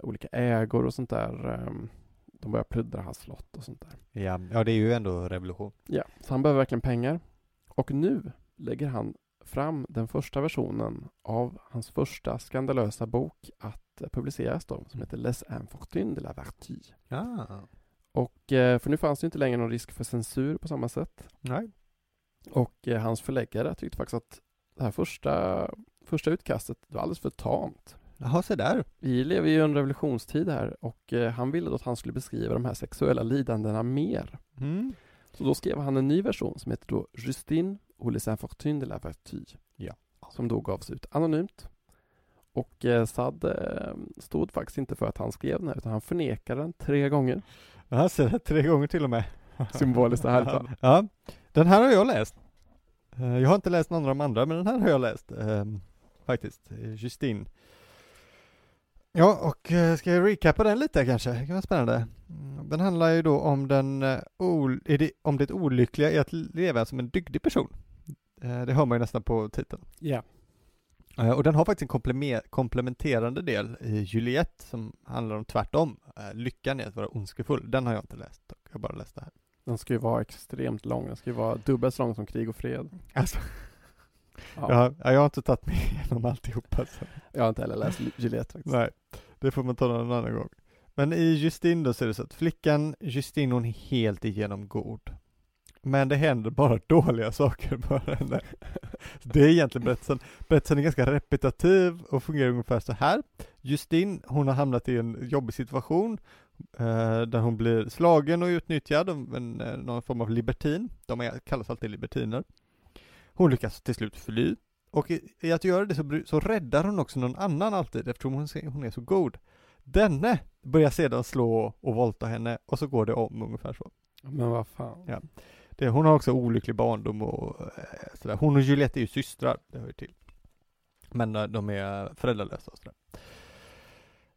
olika ägor och sånt där. Ehm, De började plundra hans slott och sånt där. Ja, ja, det är ju ändå revolution. Ja, så han behöver verkligen pengar. Och nu lägger han fram den första versionen av hans första skandalösa bok att publiceras då, som heter Les Infortunes de la Vertu. Ja. Och eh, för nu fanns det inte längre någon risk för censur på samma sätt. Nej. Och eh, hans förläggare tyckte faktiskt att det här första, första utkastet var alldeles för tamt. Jaha, se där. Vi lever ju i en revolutionstid här och eh, han ville då att han skulle beskriva de här sexuella lidandena mer. Mm. Så då skrev han en ny version som heter då Justine ou les infortunes de la vertu. Ja. Som då gavs ut anonymt. Och eh, Sad eh, stod faktiskt inte för att han skrev den här utan han förnekade den tre gånger. Ja, se där, tre gånger till och med. Symboliskt och härligt va? Ja, den här har jag läst. Eh, Jag har inte läst någon av de andra, men den här har jag läst. ehm, Faktiskt, Eh, Justine. Ja, och eh, ska jag recappa den lite kanske? Det kan vara spännande. Mm, Den handlar ju då om den, det, om det olyckliga i att leva som en dygdig person. Det hör man ju nästan på titeln. Ja. Eh, Och den har faktiskt en kompleme- komplementerande del i Juliette som handlar om tvärtom. Eh, Lyckan i att vara ondskefull. Den har jag inte läst. Jag har bara läst det här. Den ska ju vara extremt lång. Den ska ju vara dubbelt så lång som Krig och fred. Alltså, Ja. jag, ja, jag har inte tagit mig igenom alltihopa. Så. Jag har inte heller läst Juliette faktiskt. Nej, det får man ta någon annan gång. Men i Justine då så är det så att flickan Justine hon är helt igenom god. Men det händer bara dåliga saker för henne. Det är egentligen berättelsen. Berättelsen är ganska repetitiv och fungerar ungefär så här. Justine, hon har hamnat i en jobbig situation eh, där hon blir slagen och utnyttjad av en, eh, någon form av libertin. De är, kallas alltid libertiner. Hon lyckas till slut fly och i, i att göra det så, så räddar hon också någon annan alltid eftersom hon, hon är så god. Denne börjar sedan slå och våldta henne och så går det om ungefär så. Men vad fan. Ja. Det, hon har också olycklig barndom och eh, sådär. Hon och Juliette är ju systrar, det hör ju till. Men eh, de är föräldralösa och sådär.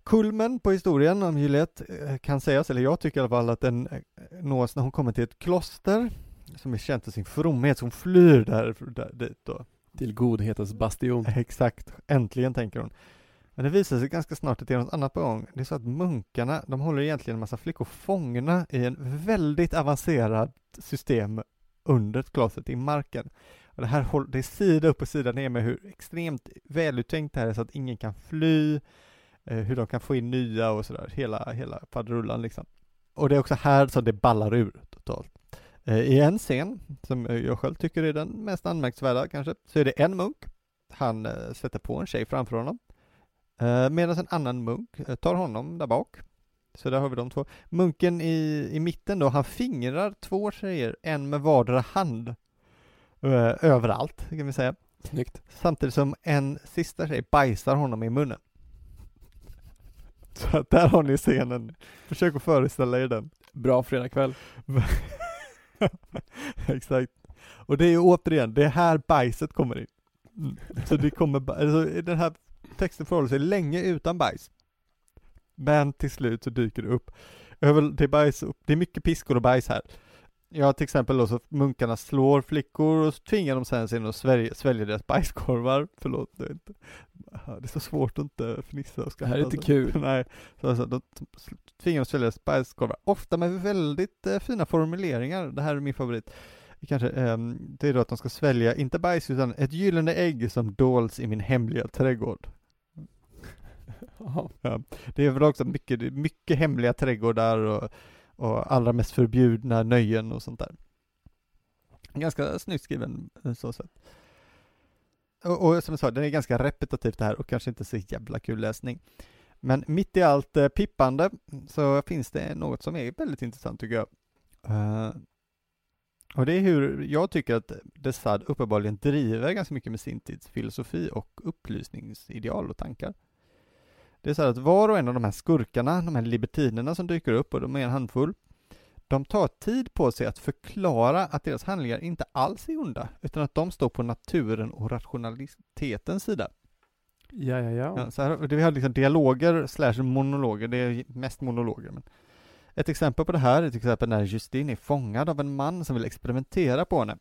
Kulmen på historien om Juliette eh, kan sägas, eller jag tycker i alla fall att den eh, nås när hon kommer till ett kloster som är känt för sin fromhet, hon flyr där, där dit då. Till godhetens bastion. Exakt, äntligen tänker hon. Men det visar sig ganska snart att det är något annat på gång. Det är så att munkarna, de håller egentligen en massa flickor fångna i en väldigt avancerat system under klostret i marken. Och det här håller, det är sida upp och sida ner med hur extremt väluttänkt det här är så att ingen kan fly, eh, hur de kan få in nya och sådär, hela, hela faderullan liksom. Och det är också här som det ballar ur totalt. Eh, I en scen, som jag själv tycker är den mest anmärkningsvärda kanske, så är det en munk, han eh, sätter på en tjej framför honom, medan en annan munk eh, tar honom där bak Så där har vi de två. Munken i, i mitten då, han fingrar två tjejer, en med vardera hand. Ö, överallt, kan vi säga. Snyggt. Samtidigt som en sista tjej bajsar honom i munnen. Så att där har ni scenen. Försök att föreställa er den. Bra fredagkväll. Exakt. Och det är ju återigen, det är här bajset kommer in. Mm. Så det kommer, alltså, den här texten förhåller sig länge utan bajs. Men till slut så dyker det upp. Det, är bajs, det är mycket piskor och bajs här. Ja, till exempel då så munkarna slår flickor och så tvingar de sen in och sväljer, sväljer deras bajskorvar. Förlåt, det är, inte, det är så svårt att inte fnissa och Det skratta. här är inte alltså. kul. Nej, så alltså, de tvingar oss svälja bajskorvar. Ofta med väldigt eh, fina formuleringar. Det här är min favorit. Kanske, ehm, det är då att de ska svälja, inte bajs, utan ett gyllene ägg som dols i min hemliga trädgård ja. Det är väl också mycket, mycket hemliga trädgårdar och, och allra mest förbjudna nöjen och sånt där. Ganska snyggt skriven eh, så sätt. Och, och som jag sa, den är ganska repetitivt det här och kanske inte så jävla kul läsning. Men mitt i allt eh, pippande så finns det något som är väldigt intressant tycker jag. Uh, och det är hur jag tycker att Dessad uppenbarligen driver ganska mycket med sin tids filosofi och upplysningsideal och tankar. Det är så här att var och en av de här skurkarna, de här libertinerna som dyker upp, och de är en handfull, de tar tid på sig att förklara att deras handlingar inte alls är onda, utan att de står på naturen och rationalitetens sida. Ja, ja, ja. Ja, så här, det- vi har liksom dialoger slash monologer, det är mest monologer. Men ett exempel på det här är till exempel när Justine är fångad av en man som vill experimentera på henne.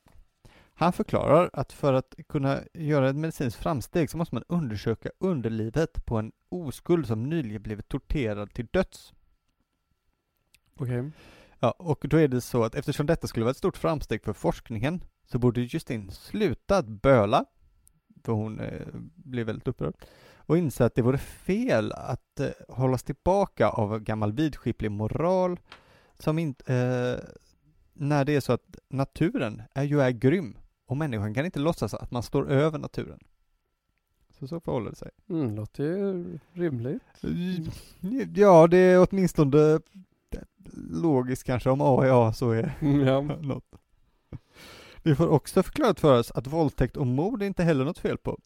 Han förklarar att för att kunna göra ett medicinskt framsteg så måste man undersöka underlivet på en oskuld som nyligen blivit torterad till döds. Okej. Ja, och då är det så att eftersom detta skulle vara ett stort framsteg för forskningen så borde Justine sluta att böla, för hon eh, blev väldigt upprörd, och inse att det vore fel att eh, hållas tillbaka av gammal vidskeplig moral som inte, eh, när det är så att naturen är ju är grym och människan kan inte låtsas att man står över naturen. Så så förhåller det sig. Mm, låter ju rimligt. Ja, det är åtminstone logiskt kanske om A är A så är Mm, ja. något. Vi får också förklarat för oss att våldtäkt och mord är inte heller något fel på.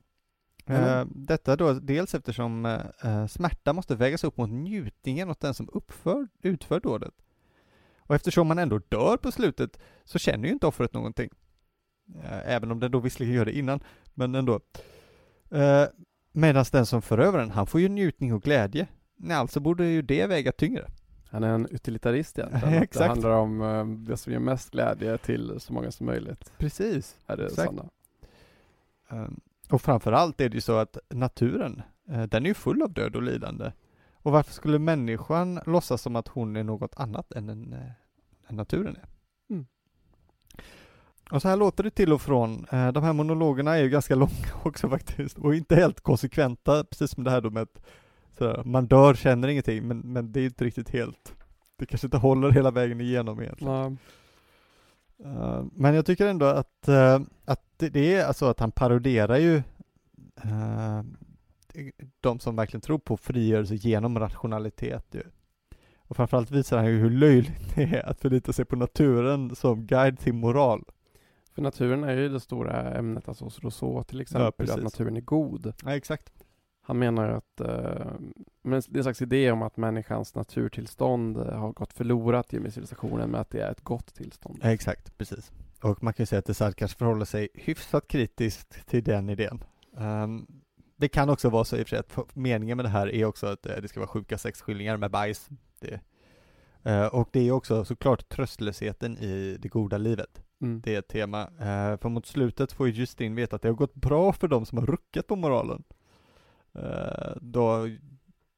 Mm. Detta då dels eftersom eh, eh, smärta måste vägas upp mot njutningen åt den som uppför, utför dådet. Och eftersom man ändå dör på slutet så känner ju inte offret någonting. Eh, även om den då visserligen gör det innan, men ändå. Eh, Medan den som förövar den, han får ju njutning och glädje. Nej, alltså borde ju det väga tyngre. Han är en utilitarist egentligen. Att Det Exakt. handlar om eh, det som ger mest glädje till så många som möjligt. Precis. Är det Exakt. sanna? Um, och framförallt är det ju så att naturen, den är ju full av död och lidande. Och varför skulle människan låtsas som att hon är något annat än, en, än naturen är? Och så här låter det till och från. Eh, De här monologerna är ju ganska långa också faktiskt, och inte helt konsekventa, precis som det här då med att sådär, man dör, känner ingenting, men, men det är inte riktigt helt, det kanske inte håller hela vägen igenom egentligen. Ja. Uh, men jag tycker ändå att, uh, att det, det är alltså att han paroderar ju uh, de som verkligen tror på frigörelse genom rationalitet ju. Och framförallt visar han ju hur löjligt det är att förlita sig på naturen som guide till moral. För naturen är ju det stora ämnet, alltså hos Rousseau till exempel, precis. att naturen är god. Ja, exakt. Han menar att, eh, men det är en slags idé om att människans naturtillstånd eh, har gått förlorat i och med civilisationen, men att det är ett gott tillstånd. Ja, exakt, precis. Och man kan ju säga att Desart kanske förhåller sig hyfsat kritiskt till den idén. Ehm, det kan också vara så i och för sig att meningen med det här är också att eh, det ska vara sjuka sexskildringar med bajs. Det, eh, och det är också såklart tröstlösheten i det goda livet. Mm. Det är ett tema. Eh, för mot slutet får ju Justin veta att det har gått bra för de som har ruckat på moralen. Eh, då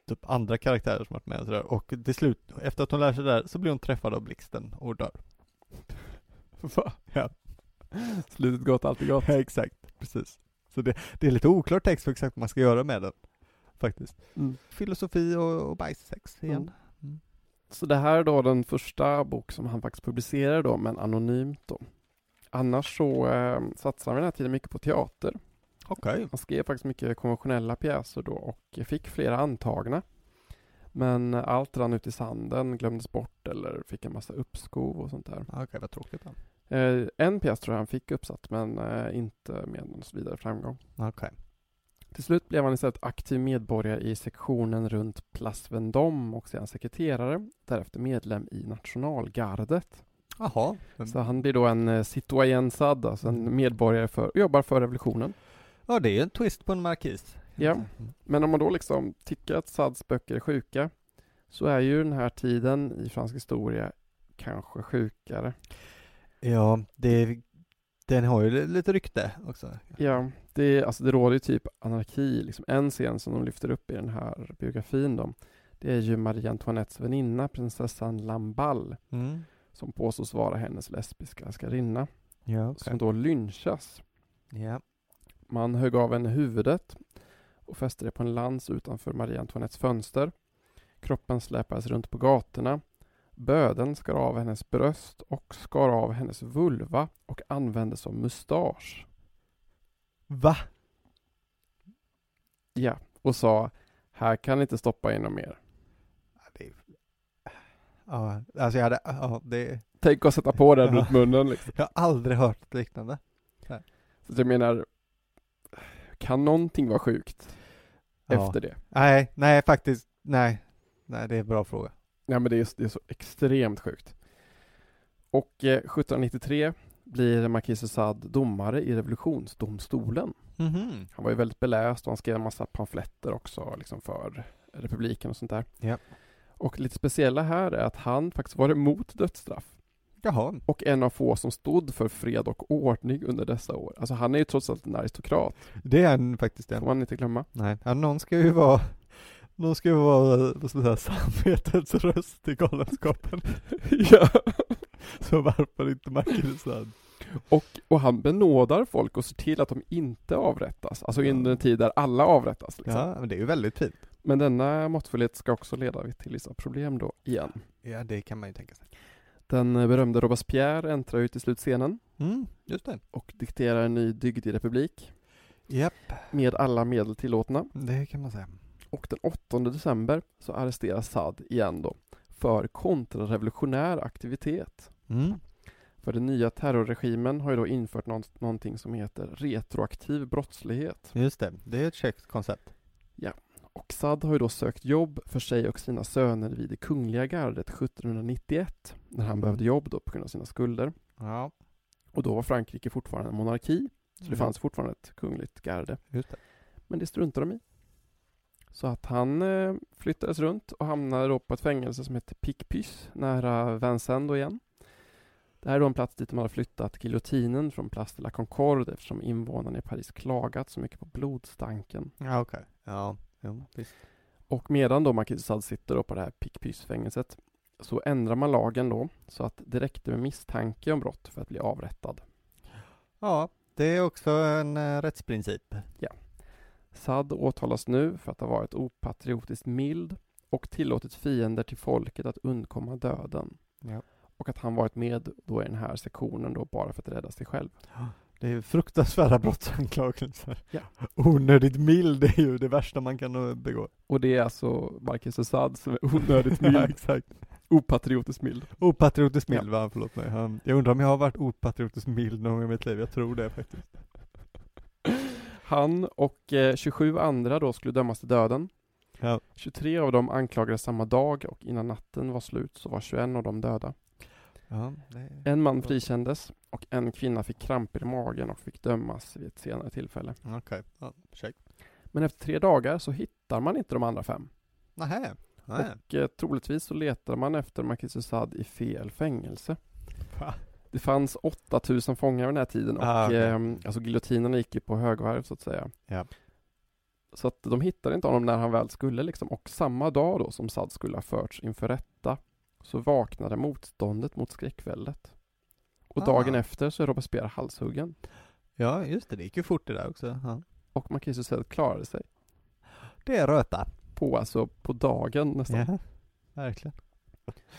typ andra karaktärer som varit med och sådär. Och till slut, efter att hon lär sig det där, så blir hon träffad av blixten och dör. Va? Ja. Slutet gott, alltid gott. Ja, exakt, precis. Så det, det är lite oklart text för exakt vad man ska göra med den, faktiskt. Mm. Filosofi och, och bajssex igen. Så det här är då den första bok som han faktiskt publicerar då, men anonymt då. Annars så eh, satsar han vid den här tiden mycket på teater. Okej. Han skrev faktiskt mycket konventionella pjäser då och fick flera antagna. Men allt rann ut i sanden, glömdes bort eller fick en massa uppskov och sånt där. Okej, vad tråkigt då. Eh, en pjäs tror jag han fick uppsatt men eh, inte med någon vidare framgång. Okej. Till slut blev han istället aktiv medborgare i sektionen runt Place Vendôme och sedan sekreterare, därefter medlem i nationalgardet. Jaha. Så han blir då en eh, citoyen SAD, alltså en medborgare för, jobbar för revolutionen. Ja, det är ju en twist på en markis. Ja. Mm. Men om man då liksom tycker att Sads böcker är sjuka, så är ju den här tiden i fransk historia kanske sjukare. Ja, det, den har ju lite rykte också. Ja, det, alltså det råder ju typ anarki. Liksom en scen som de lyfter upp i den här biografin då, det är ju Marie Antoinettes väninna, prinsessan Lamballe, Mm. som påstås vara hennes lesbiska älskarinna, Ja, okej. som då lynchas. Ja. Man högg av henne huvudet och fäste det på en lans utanför Marie Antoinettes fönster. Kroppen släpades runt på gatorna. Böden skar av hennes bröst och skar av hennes vulva och användes som mustasch. Va? Ja, och sa här kan ni inte stoppa in mer. Ja, alltså jag hade, ja, det, Tänk att sätta på den Ja. runt munnen liksom. jag har aldrig hört något liknande. Så jag menar, kan någonting vara sjukt Ja. efter det? Nej, nej faktiskt, nej. Nej, det är en bra fråga. Ja men det är, det är så extremt sjukt. Och eh, 1793 blir Marquis de Sade domare i revolutionsdomstolen. Mhm. Han var ju väldigt beläst och han skrev en massa pamfletter också liksom för republiken och sånt där. Ja. Och lite speciella här är att han faktiskt var emot dödsstraff Jaha. och en av få som stod för fred och ordning under dessa år. Alltså han är ju trots allt en aristokrat, Det är en faktiskt får en. man inte glömma. Nej, ja, någon ska ju vara någon ska ju vara, vad ska man säga, samvetets röst i galenskapen. ja. Så varför inte Marcus Och, och han benådar folk och ser till att de inte avrättas. Alltså Ja. under en tid där alla avrättas. Liksom. Ja, men det är ju väldigt fint. Men denna måttfullhet ska också leda till vissa problem då, igen. Ja, det kan man ju tänka sig. Den berömde Robespierre äntrar ju till slut scenen Mm, just det. och dikterar en ny dygdig republik Japp, med alla medel tillåtna. det kan man säga. Och den 8 december så arresteras Saad igen då för kontrarevolutionär aktivitet. Mm. För den nya terrorregimen har ju då infört någon, någonting som heter retroaktiv brottslighet. Just det, det är ett käckt koncept. Och Saad har ju då sökt jobb för sig och sina söner vid det kungliga gardet 1791 när han behövde jobb då på grund av sina skulder. Ja, Och då var Frankrike fortfarande en monarki, så det Mm. fanns fortfarande ett kungligt garde. just det. Men det struntade de i. Så att han eh, flyttades runt och hamnade då på ett fängelse som heter Picpus nära Vincennes igen. Det här är då en plats dit de hade flyttat giljotinen från Place de la Concorde eftersom invånarna i Paris klagat så mycket på blodstanken. Ja, okej. Ja, jo, visst. Och medan då Marquis de Sade sitter då på det här Picpus-fängelset så ändrar man lagen då så att det räckte med misstanke om brott för att bli avrättad. Ja, det är också en uh, rättsprincip. Saad åtalas nu för att ha varit opatriotiskt mild och tillåtit fiender till folket att undkomma döden. Ja. Och att han varit med då i den här sektionen då bara för att rädda sig själv. Det är fruktansvärda brottsanklagelser. Ja. Onödigt mild är ju det värsta man kan uh, begå. Och det är alltså Marquis de Sade som är onödigt Ja, mild, exakt. opatriotiskt mild. Opatriotiskt Ja. mild, va? Förlåt mig. Jag undrar om jag har varit opatriotiskt mild någon gång i mitt liv. Jag tror det faktiskt. Han och eh, 27 andra då skulle dömas till döden. Ja. 23 av dem anklagades samma dag och innan natten var slut så var 21 av dem döda. Ja, det... En man frikändes och en kvinna fick kramper i magen och fick dömas vid ett senare tillfälle. Okej, ja. Men efter tre dagar så hittar man inte de andra fem. Nähä. Nej. Och eh, troligtvis så letar man efter Marquis de Sade i fel fängelse. Va? Det fanns 8000 fångar vid den här tiden och Ah, okej. eh, alltså giljotinerna gick ju på högvarv så att säga. Ja. Så att de hittade inte honom när han väl skulle liksom. Och samma dag då som Saad skulle ha förts inför rätta så vaknade motståndet mot skräckväldet. Och Ah. dagen efter så är Robespierre halshuggen. Ja, just det. Det gick ju fort det där också. Ja. Och Marquis de Sade klarade sig. Det är röta. På alltså på dagen nästan. Ja, verkligen.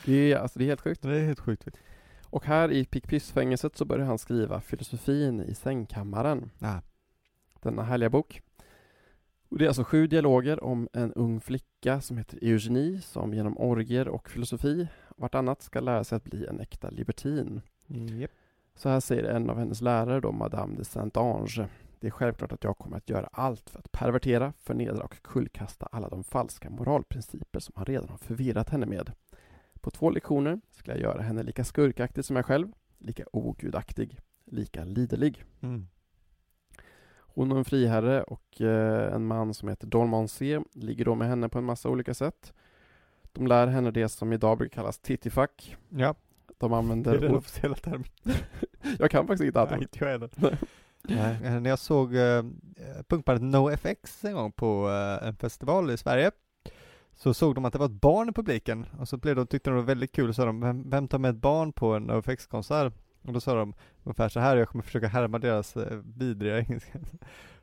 Det, är, alltså, det är helt sjukt. Det är helt sjukt. Och här i Picpus-fängelset så börjar han skriva filosofin i sängkammaren. Ah. Denna härliga bok. Och det är alltså sju dialoger om en ung flicka som heter Eugenie som genom orger och filosofi vartannat ska lära sig att bli en äkta libertin. Yep. Så här säger en av hennes lärare då, Madame de Saint-Ange. Det är självklart att jag kommer att göra allt för att pervertera, förnedra och kullkasta alla de falska moralprinciper som han redan har förvirrat henne med. På två lektioner ska jag göra henne lika skurkaktig som jag själv, lika ogudaktig, lika liderlig. Mm. Hon och en friherre och eh, en man som heter Don Monse ligger då med henne på en massa olika sätt. De lär henne det som idag brukar kallas tittifack. Ja, De det är använder den officiella termen. Jag kan faktiskt inte Nej, annat. inte jag heller. Nej. När jag såg eh, punkbandet NoFX en gång på eh, en festival i Sverige så såg de att det var ett barn i publiken och så blev de, tyckte de det var väldigt kul och sa de, vem, vem tar med ett barn på en NoFX-konsert? Och då sa de ungefär så här, jag kommer försöka härma deras eh, vidriga engelska.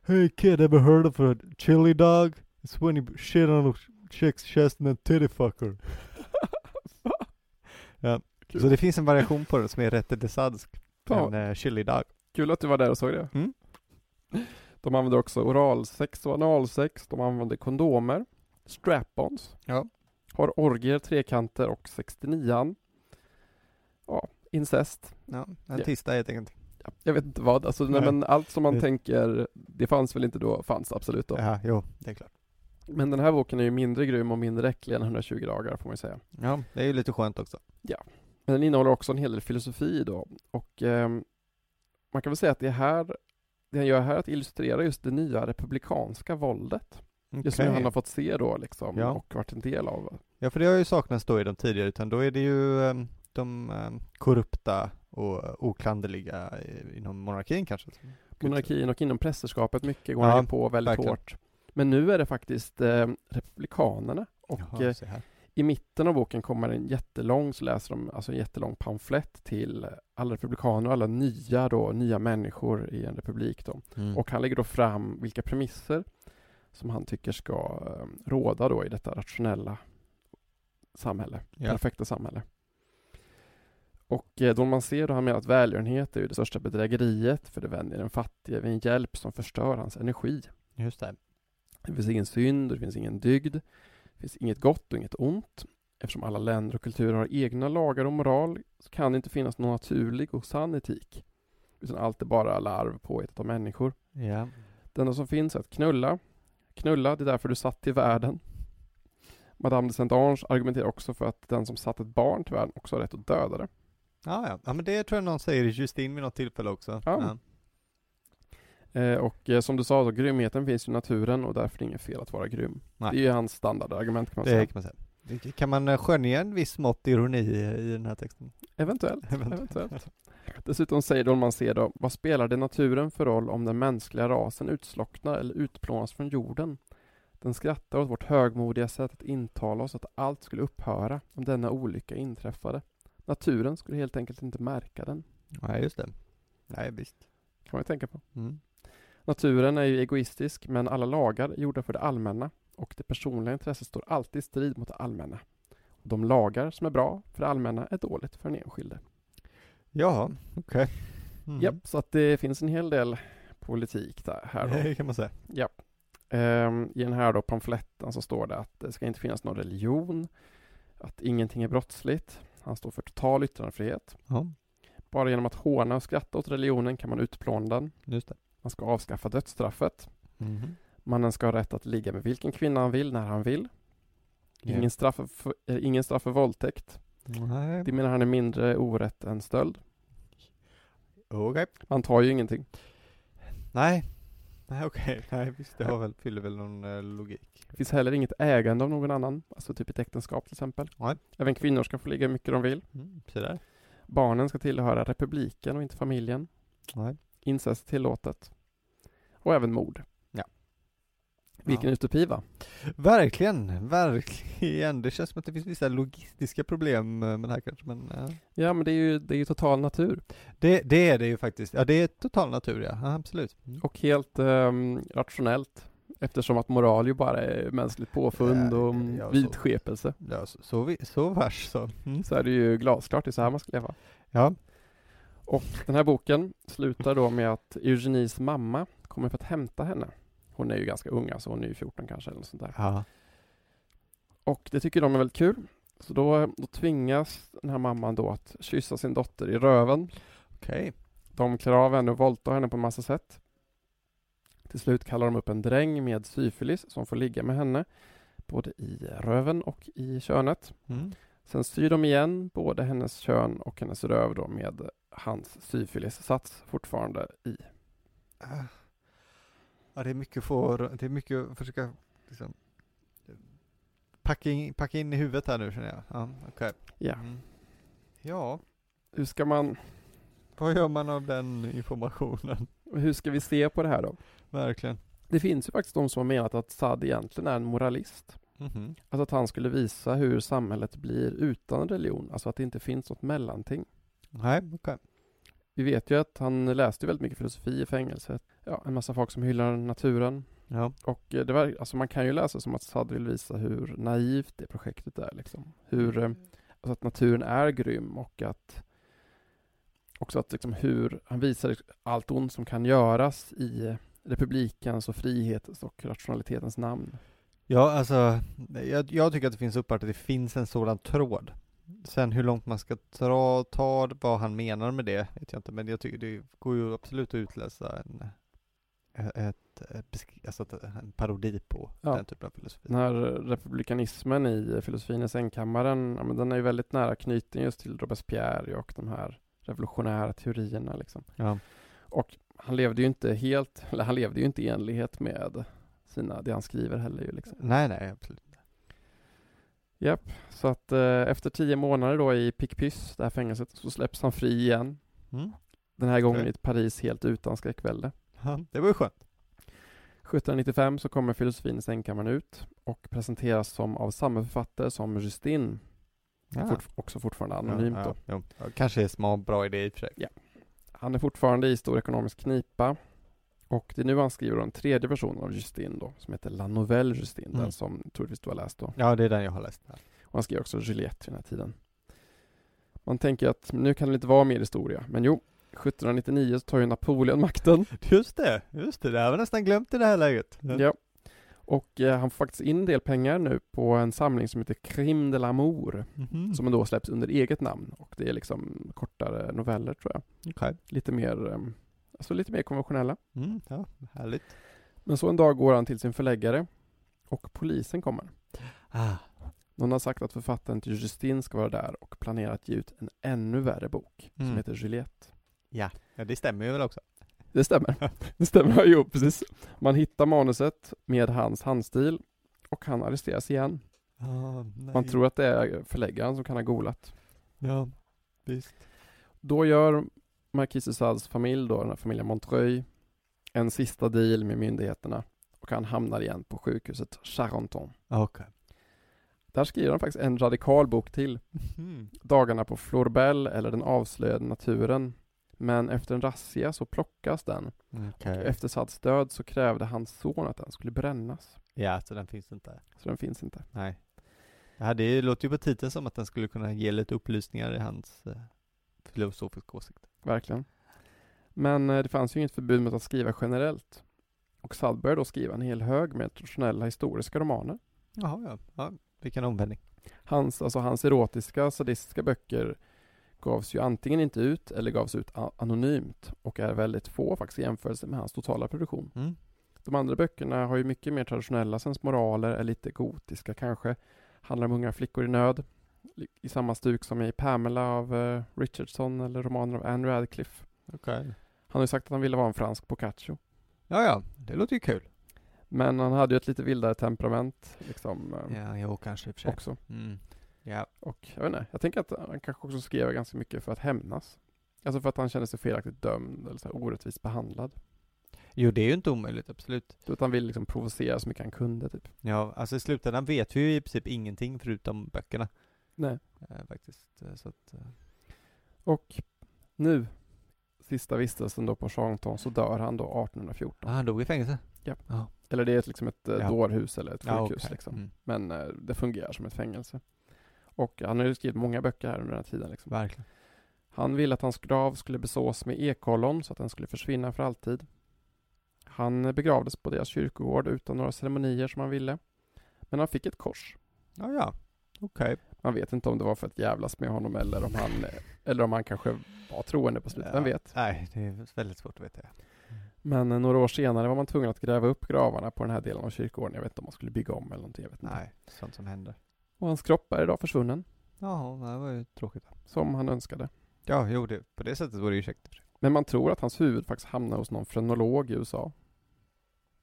Hey kid, ever heard of a chili dog? It's when you shit on a chick's chest and then titty fucker. ja. Kul. Så det finns en variation på det som är rätt desadsk. En eh, chili dog. Kul att du var där och såg det. Mm. De använder också oralsex och analsex. De använder kondomer, strap-ons, Ja. har orgier, trekanter och 69an. Ja, incest. Ja, en Ja. tisdag helt enkelt. Ja, jag vet inte vad, alltså, nej, men allt som man Det- tänker, det fanns väl inte då, fanns absolut då. Ja, jo, det är klart. Men den här boken är ju mindre grym och mindre äcklig än 120 dagar får man ju säga. Ja, det är ju lite skönt också. Men den innehåller också en hel del filosofi då och ehm, man kan väl säga att det är här, det han gör här är att illustrera just det nya republikanska våldet. Just som Okej. han har fått se då liksom Ja. och varit en del av. Ja, för det har ju saknats då i de tidigare, utan då är det ju eh, de eh, korrupta och oklanderliga inom monarkin kanske. monarkin och inom prästerskapet mycket går Ja, han på väldigt verkligen. hårt. Men nu är det faktiskt eh, republikanerna och Jaha, eh, i mitten av boken kommer en jättelång, så läser de alltså en jättelång pamflett till alla republikaner och alla nya då, nya människor i en republik då. Mm. Och han lägger då fram vilka premisser som han tycker ska eh, råda då i detta rationella samhälle, Ja. perfekta samhälle. Och eh, då man ser då han menar att välgörenhet är ju det största bedrägeriet för det vänjer den fattige vid en hjälp som förstör hans energi. Just det. Det finns ingen synd och det finns ingen dygd. Det finns inget gott och inget ont. Eftersom alla länder och kulturer har egna lagar och moral så kan det inte finnas någon naturlig och sann etik. Utan allt är bara larv påhittat av människor. Ja. Det enda som finns är att knulla. Knulla, det är därför du satt till världen. Madame de Saint-Ange argumenterar också för att den som satt ett barn till världen också har rätt att döda det. Ja, ja. ja, men det tror jag någon säger i Justin vid något tillfälle också. Ja. Eh, och eh, som du sa, så, grymheten finns i naturen och därför är det inget fel att vara grym. Nej. Det är ju hans standardargument kan man Det säga. kan man säga. Kan man eh, skönja en viss mått ironi i, i den här texten? Eventuellt. Eventuellt. Dessutom säger ser då, vad spelar det naturen för roll om den mänskliga rasen utslocknar eller utplånas från jorden? Den skrattar åt vårt högmodiga sätt att intala oss att allt skulle upphöra om denna olycka inträffade. Naturen skulle helt enkelt inte märka den, Nej, just det. Nej, visst. kan man ju tänka på. Mm. Naturen är ju egoistisk, men alla lagar är gjorda för det allmänna och det personliga intresset står alltid i strid mot det allmänna. De lagar som är bra för det allmänna är dåligt för den enskilde. Jaha, okej. Mm. Japp, så att det finns en hel del politik där här då. Det kan man säga. Japp. Ehm, I den här då pamfletten så står det att det ska inte finnas någon religion, att ingenting är brottsligt. Han står för total yttrandefrihet. Ja, Bara genom att håna och skratta åt religionen kan man utplåna den. just det. Man ska avskaffa dödsstraffet. Mhm. Mannen ska ha rätt att ligga med vilken kvinna han vill när han vill. Ja. Ingen, straff för, ingen straff för våldtäkt. Nej, Det menar han är mindre orätt än stöld. okej. Man tar ju ingenting. Nej. Nej, okej. Nej, visst. Det har väl, fyller väl någon eh, logik. Det finns heller inget ägande av någon annan, alltså typ ett äktenskap till exempel. Nej. Även kvinnor ska få ligga hur mycket de vill. Mm, där. Barnen ska tillhöra republiken och inte familjen. Nej. Incest tillåtet. Och även mord. Ja. Vilken Ja. utopi va? Verkligen, verkligen. Det känns som att det finns vissa logistiska problem med det här kanske, men eh, Ja men det är ju, det är ju total natur. det, det är det ju faktiskt. Ja, det är total natur, ja. ja absolut. Mm. Och helt ehm, rationellt. Eftersom att moral ju bara är mänskligt påfund Ja, och ja, vidskepelse. Ja, så, så, vi, så vars så. Mm. Så är det ju glasklart, det är så här man ska leva. Ja. Och den här boken slutar då med att Eugenies mamma kommer för att hämta henne. Hon är ju ganska ung, alltså hon är ju 14 kanske eller något sånt där. Ja. Och det tycker de är väldigt kul. Så då, då tvingas den här mamman då att kyssa sin dotter i röven. Okej. De klär av henne och våldtar henne på en massa sätt. Till slut kallar de upp en dräng med syfilis som får ligga med henne både i röven och i könet. Mm. Sen syr de igen både hennes kön och hennes röv då med hans syfilissats fortfarande i. Ja, det är mycket för, det är mycket att försöka liksom, packa, in, packa in i huvudet här nu känner jag. Ja, okej. Ja, Mm. Ja, hur ska man, vad gör man av den informationen? hur ska vi se på det här då? Verkligen. Det finns ju faktiskt de som har menat att Saad egentligen är en moralist. Mhm. Alltså att han skulle visa hur samhället blir utan religion, alltså att det inte finns något mellanting. Nej, okej. Vi vet ju att han läste väldigt mycket filosofi i fängelset. Ja, en massa folk som hyllar naturen. Ja. Och eh, det var, alltså man kan ju läsa som att Saad vill visa hur naivt det projektet är liksom. Hur, eh, alltså att naturen är grym och att också att liksom hur han visar allt ont som kan göras i republikens och frihetens och rationalitetens namn. Ja, alltså, jag, jag tycker att det finns uppenbart att det finns en sådan tråd. Sen hur långt man ska dra, ta vad han menar med det, vet jag inte, men jag tycker det går ju absolut att utläsa en, ett, ett, alltså ett, en parodi på Ja. den typen av filosofi. Den här republikanismen i filosofin i sängkammaren, ja, men den är ju väldigt nära knuten just till Robespierre och de här revolutionära teorierna liksom. Ja. Och han levde ju inte helt, eller han levde ju inte i enlighet med sina, det han skriver heller ju liksom. Nej, nej, absolut. Japp, så att eh, efter tio månader då i Picpus, det här fängelset, så släpps han fri igen. Mm. Den här gången Okej. i ett Paris helt utan skräckvälde. Ja, det var ju skönt. 1795 så kommer filosofin i sängkammaren ut och presenteras som av samma författare som Justin, fort, också fortfarande anonymt ja, då. ja. Ja, Kanske är smart, bra idé i och för sig. Han är fortfarande i stor ekonomisk knipa och det är nu han skriver då en tredje version av Justin då, som heter La Nouvelle Justin, Mm. den som troligtvis du har läst då. Ja, det är den jag har läst. Och han skriver också Juliette vid den här tiden. Man tänker att nu kan det inte vara mer historia, men jo, 1799 så tar ju Napoleon makten. Just det, just det, det har vi nästan glömt i det här läget. Ja. Och eh, han får faktiskt in en del pengar nu på en samling som heter Crime de l'amour, Mhm. som då släpps under eget namn. Och det är liksom kortare noveller tror jag. Okej. Lite mer, eh, alltså lite mer konventionella. Mm, ja, härligt. Men så en dag går han till sin förläggare och polisen kommer. Ah. Någon har sagt att författaren till Justin ska vara där och planerar att ge ut en ännu värre bok som Mm. heter Juliette. Ja, ja, det stämmer ju väl också. Det stämmer. Det stämmer, jo precis. Man hittar manuset med hans handstil och han arresteras igen. Ah, Man tror att det är förläggaren som kan ha golat. Ja, visst. Då gör Marquis de Sades familj, då, den här familjen Montreuil, en sista deal med myndigheterna och han hamnar igen på sjukhuset Charenton. Okej. Där skriver han faktiskt en radikal bok till, Mm. Dagarna på Florbel eller Den avslöjade naturen. Men efter en razzia så plockas den. Okej. Efter Sads död så krävde hans son att den skulle brännas. Ja, så den finns inte. Så den finns inte. Nej. Ja, det låter ju på titeln som att den skulle kunna ge lite upplysningar i hans filosofiska åsikt. Verkligen. Men eh, det fanns ju inget förbud mot att skriva generellt. Och Sad började då skriva en hel hög med traditionella historiska romaner. Jaha, ja. ja. Vilken omvändning. Hans, alltså hans erotiska, sadistiska böcker gavs ju antingen inte ut eller gavs ut anonymt och är väldigt få faktiskt i jämförelse med hans totala produktion. Mm. De andra böckerna har ju mycket mer traditionella sensmoraler, är lite gotiska kanske. Handlar om unga flickor i nöd. I samma stuk som i Pamela av eh, Richardson eller romaner av Anne Radcliffe. Okej. Han har ju sagt att han ville vara en fransk Boccaccio. Ja, ja. Det låter ju kul. Men han hade ju ett lite vildare temperament liksom eh, Ja, jo, kanske i och för sig. också. Mm. Ja. Och jag vet inte, jag tänker att han kanske också skrev ganska mycket för att hämnas. Alltså för att han kände sig felaktigt dömd eller så här orättvist behandlad. Jo, det är ju inte omöjligt, absolut. Att han ville liksom provocera så mycket han kunde typ. Ja, alltså i slutändan vet vi ju i princip ingenting förutom böckerna. Nej. Eh, faktiskt. Eh, Så att, eh, Och nu, sista vistelsen då på Charenton, så dör han då 1814. ah, han dog i fängelse? Ja. Ja. Eller det är liksom ett Ja. ja. dårhus eller ett Ja, sjukhus okej. liksom. Mm. Men eh, det fungerar som ett fängelse. Och han har ju skrivit många böcker här under den här tiden liksom. Verkligen. Han ville att hans grav skulle besås med ekollon så att den skulle försvinna för alltid. Han begravdes på deras kyrkogård utan några ceremonier som han ville. Men han fick ett kors. Ja, ja. Okej. Man vet inte om det var för att jävlas med honom eller om han, eller om han kanske var troende på slutet. Vem Ja. vet? Nej, det är väldigt svårt att veta. Men eh, några år senare var man tvungen att gräva upp gravarna på den här delen av kyrkogården. Jag vet inte om man skulle bygga om eller någonting. Jag vet inte. Nej, sånt som händer. Och hans kropp är idag försvunnen. Jaha, det var ju tråkigt. Som han önskade. Ja, jo, det, på det sättet var det ju käckt. Men man tror att hans huvud faktiskt hamnade hos någon frenolog i USA.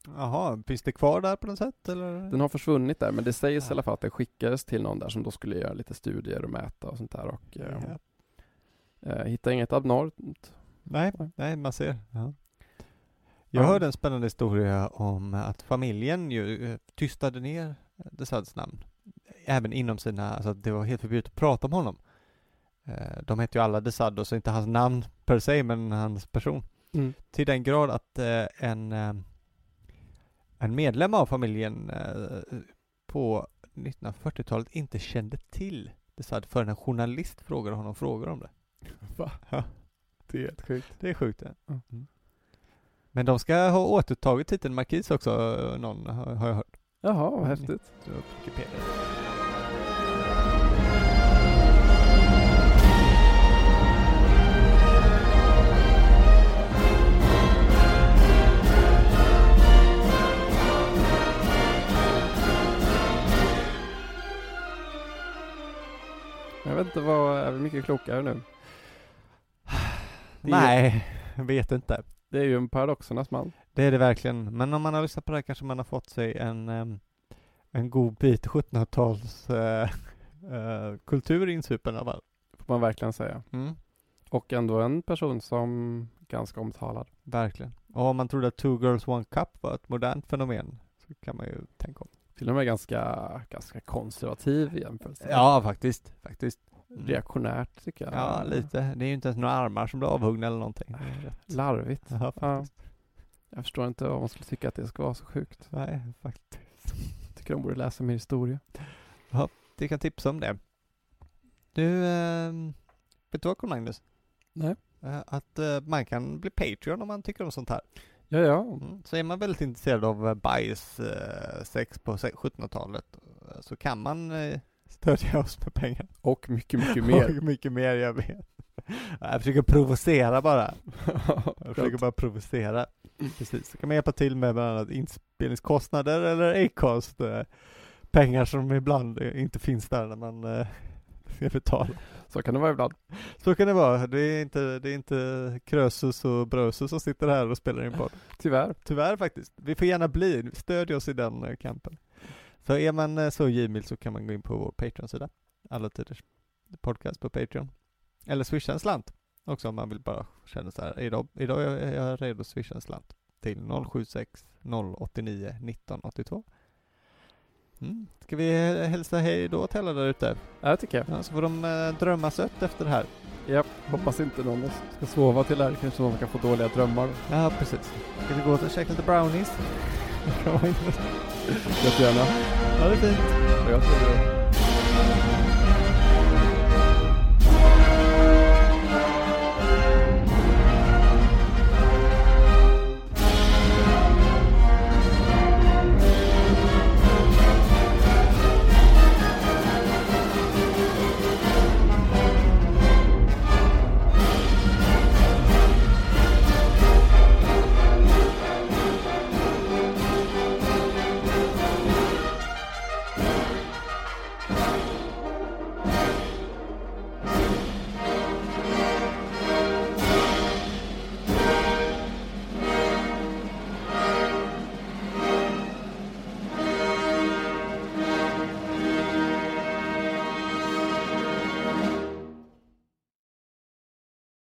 Jaha, finns det kvar där på något sätt eller? Den har försvunnit där, men det sägs Ja. i alla fall att det skickades till någon där som då skulle göra lite studier och mäta och sånt där och eh, Ja. eh, hitta inget abnormt. Nej, Nej. man ser. Ja. Jag Ja. hörde en spännande historia om att familjen ju eh, tystade ner Desads namn. Även inom sina, alltså det var helt förbjudet att prata om honom. Eh, De hette ju alla Desad och så inte hans namn per se, men hans person. Till den grad att eh, en, en medlem av familjen eh, på 1940-talet inte kände till Desad förrän en journalist frågade honom frågor om det. Va? Ja. Det är helt sjukt. Det är sjukt det. Mm. Men de ska ha återtagit titeln markis också, eh, någon har, har jag hört. Jaha, vad Mm. häftigt. Klokare nu? Det Nej, jag vet inte. Det är ju en paradoxernas man. Det är det verkligen. Men om man har lyssnat på det här kanske man har fått sig en, em, en god bit 1700-tals eh, eh, kultur insupen fall. Får man verkligen säga. Mm. Och ändå en person som ganska omtalad. Verkligen. Och om man trodde att Two Girls One Cup var ett modernt fenomen så kan man ju tänka om. Till och med ganska, ganska konservativ jämförelse. Ja, faktiskt. Faktiskt. Mm. Reaktionärt tycker jag. Ja, lite. Det är ju inte ens några armar som blir avhuggna eller någonting. Det. Larvigt. Ja, Ja. Jag förstår inte om man skulle tycka att det ska vara så sjukt. Nej, faktiskt. Tycker de borde läsa mer historia. Du kan tipsa om det. Du, eh, vet du vad Magnus? Nej. Eh, att eh, man kan bli Patreon om man tycker om sånt här. Ja, ja. Mm. Så är man väldigt intresserad av eh, bajs, eh, sex på se- 1700-talet eh, så kan man stödja oss med pengar. Och mycket, mycket mer. Och mycket mer, jag vet. Jag försöker provocera bara. Jag försöker bara provocera. Precis. Så kan man hjälpa till med bland annat inspelningskostnader eller Acast. eh, Pengar som ibland eh, inte finns där när man eh, ska betala. Så kan det vara ibland. Så kan det vara. Det är inte, det är inte Krösus och Brösus som sitter här och spelar in podd. Tyvärr. Tyvärr faktiskt. Vi får gärna bli, stödj oss i den kampen. Så är man eh, så givmild så kan man gå in på vår Patreon-sida. Alla tiders podcast på Patreon. Eller swisha en slant också om man vill bara känna så här. Idag, idag är jag redo att swisha en slant till 076 089 1982. Mm. Ska vi eh, hälsa hej då till alla där ute? Ja, det tycker jag. Ja, så får de eh, drömma sött efter det här. Japp. Hoppas inte någon ska sova till det här. Kanske någon kan få dåliga drömmar. Ja, precis. Ska vi gå och käka lite brownies? Jättegärna. Ha det fint. Jag tror det.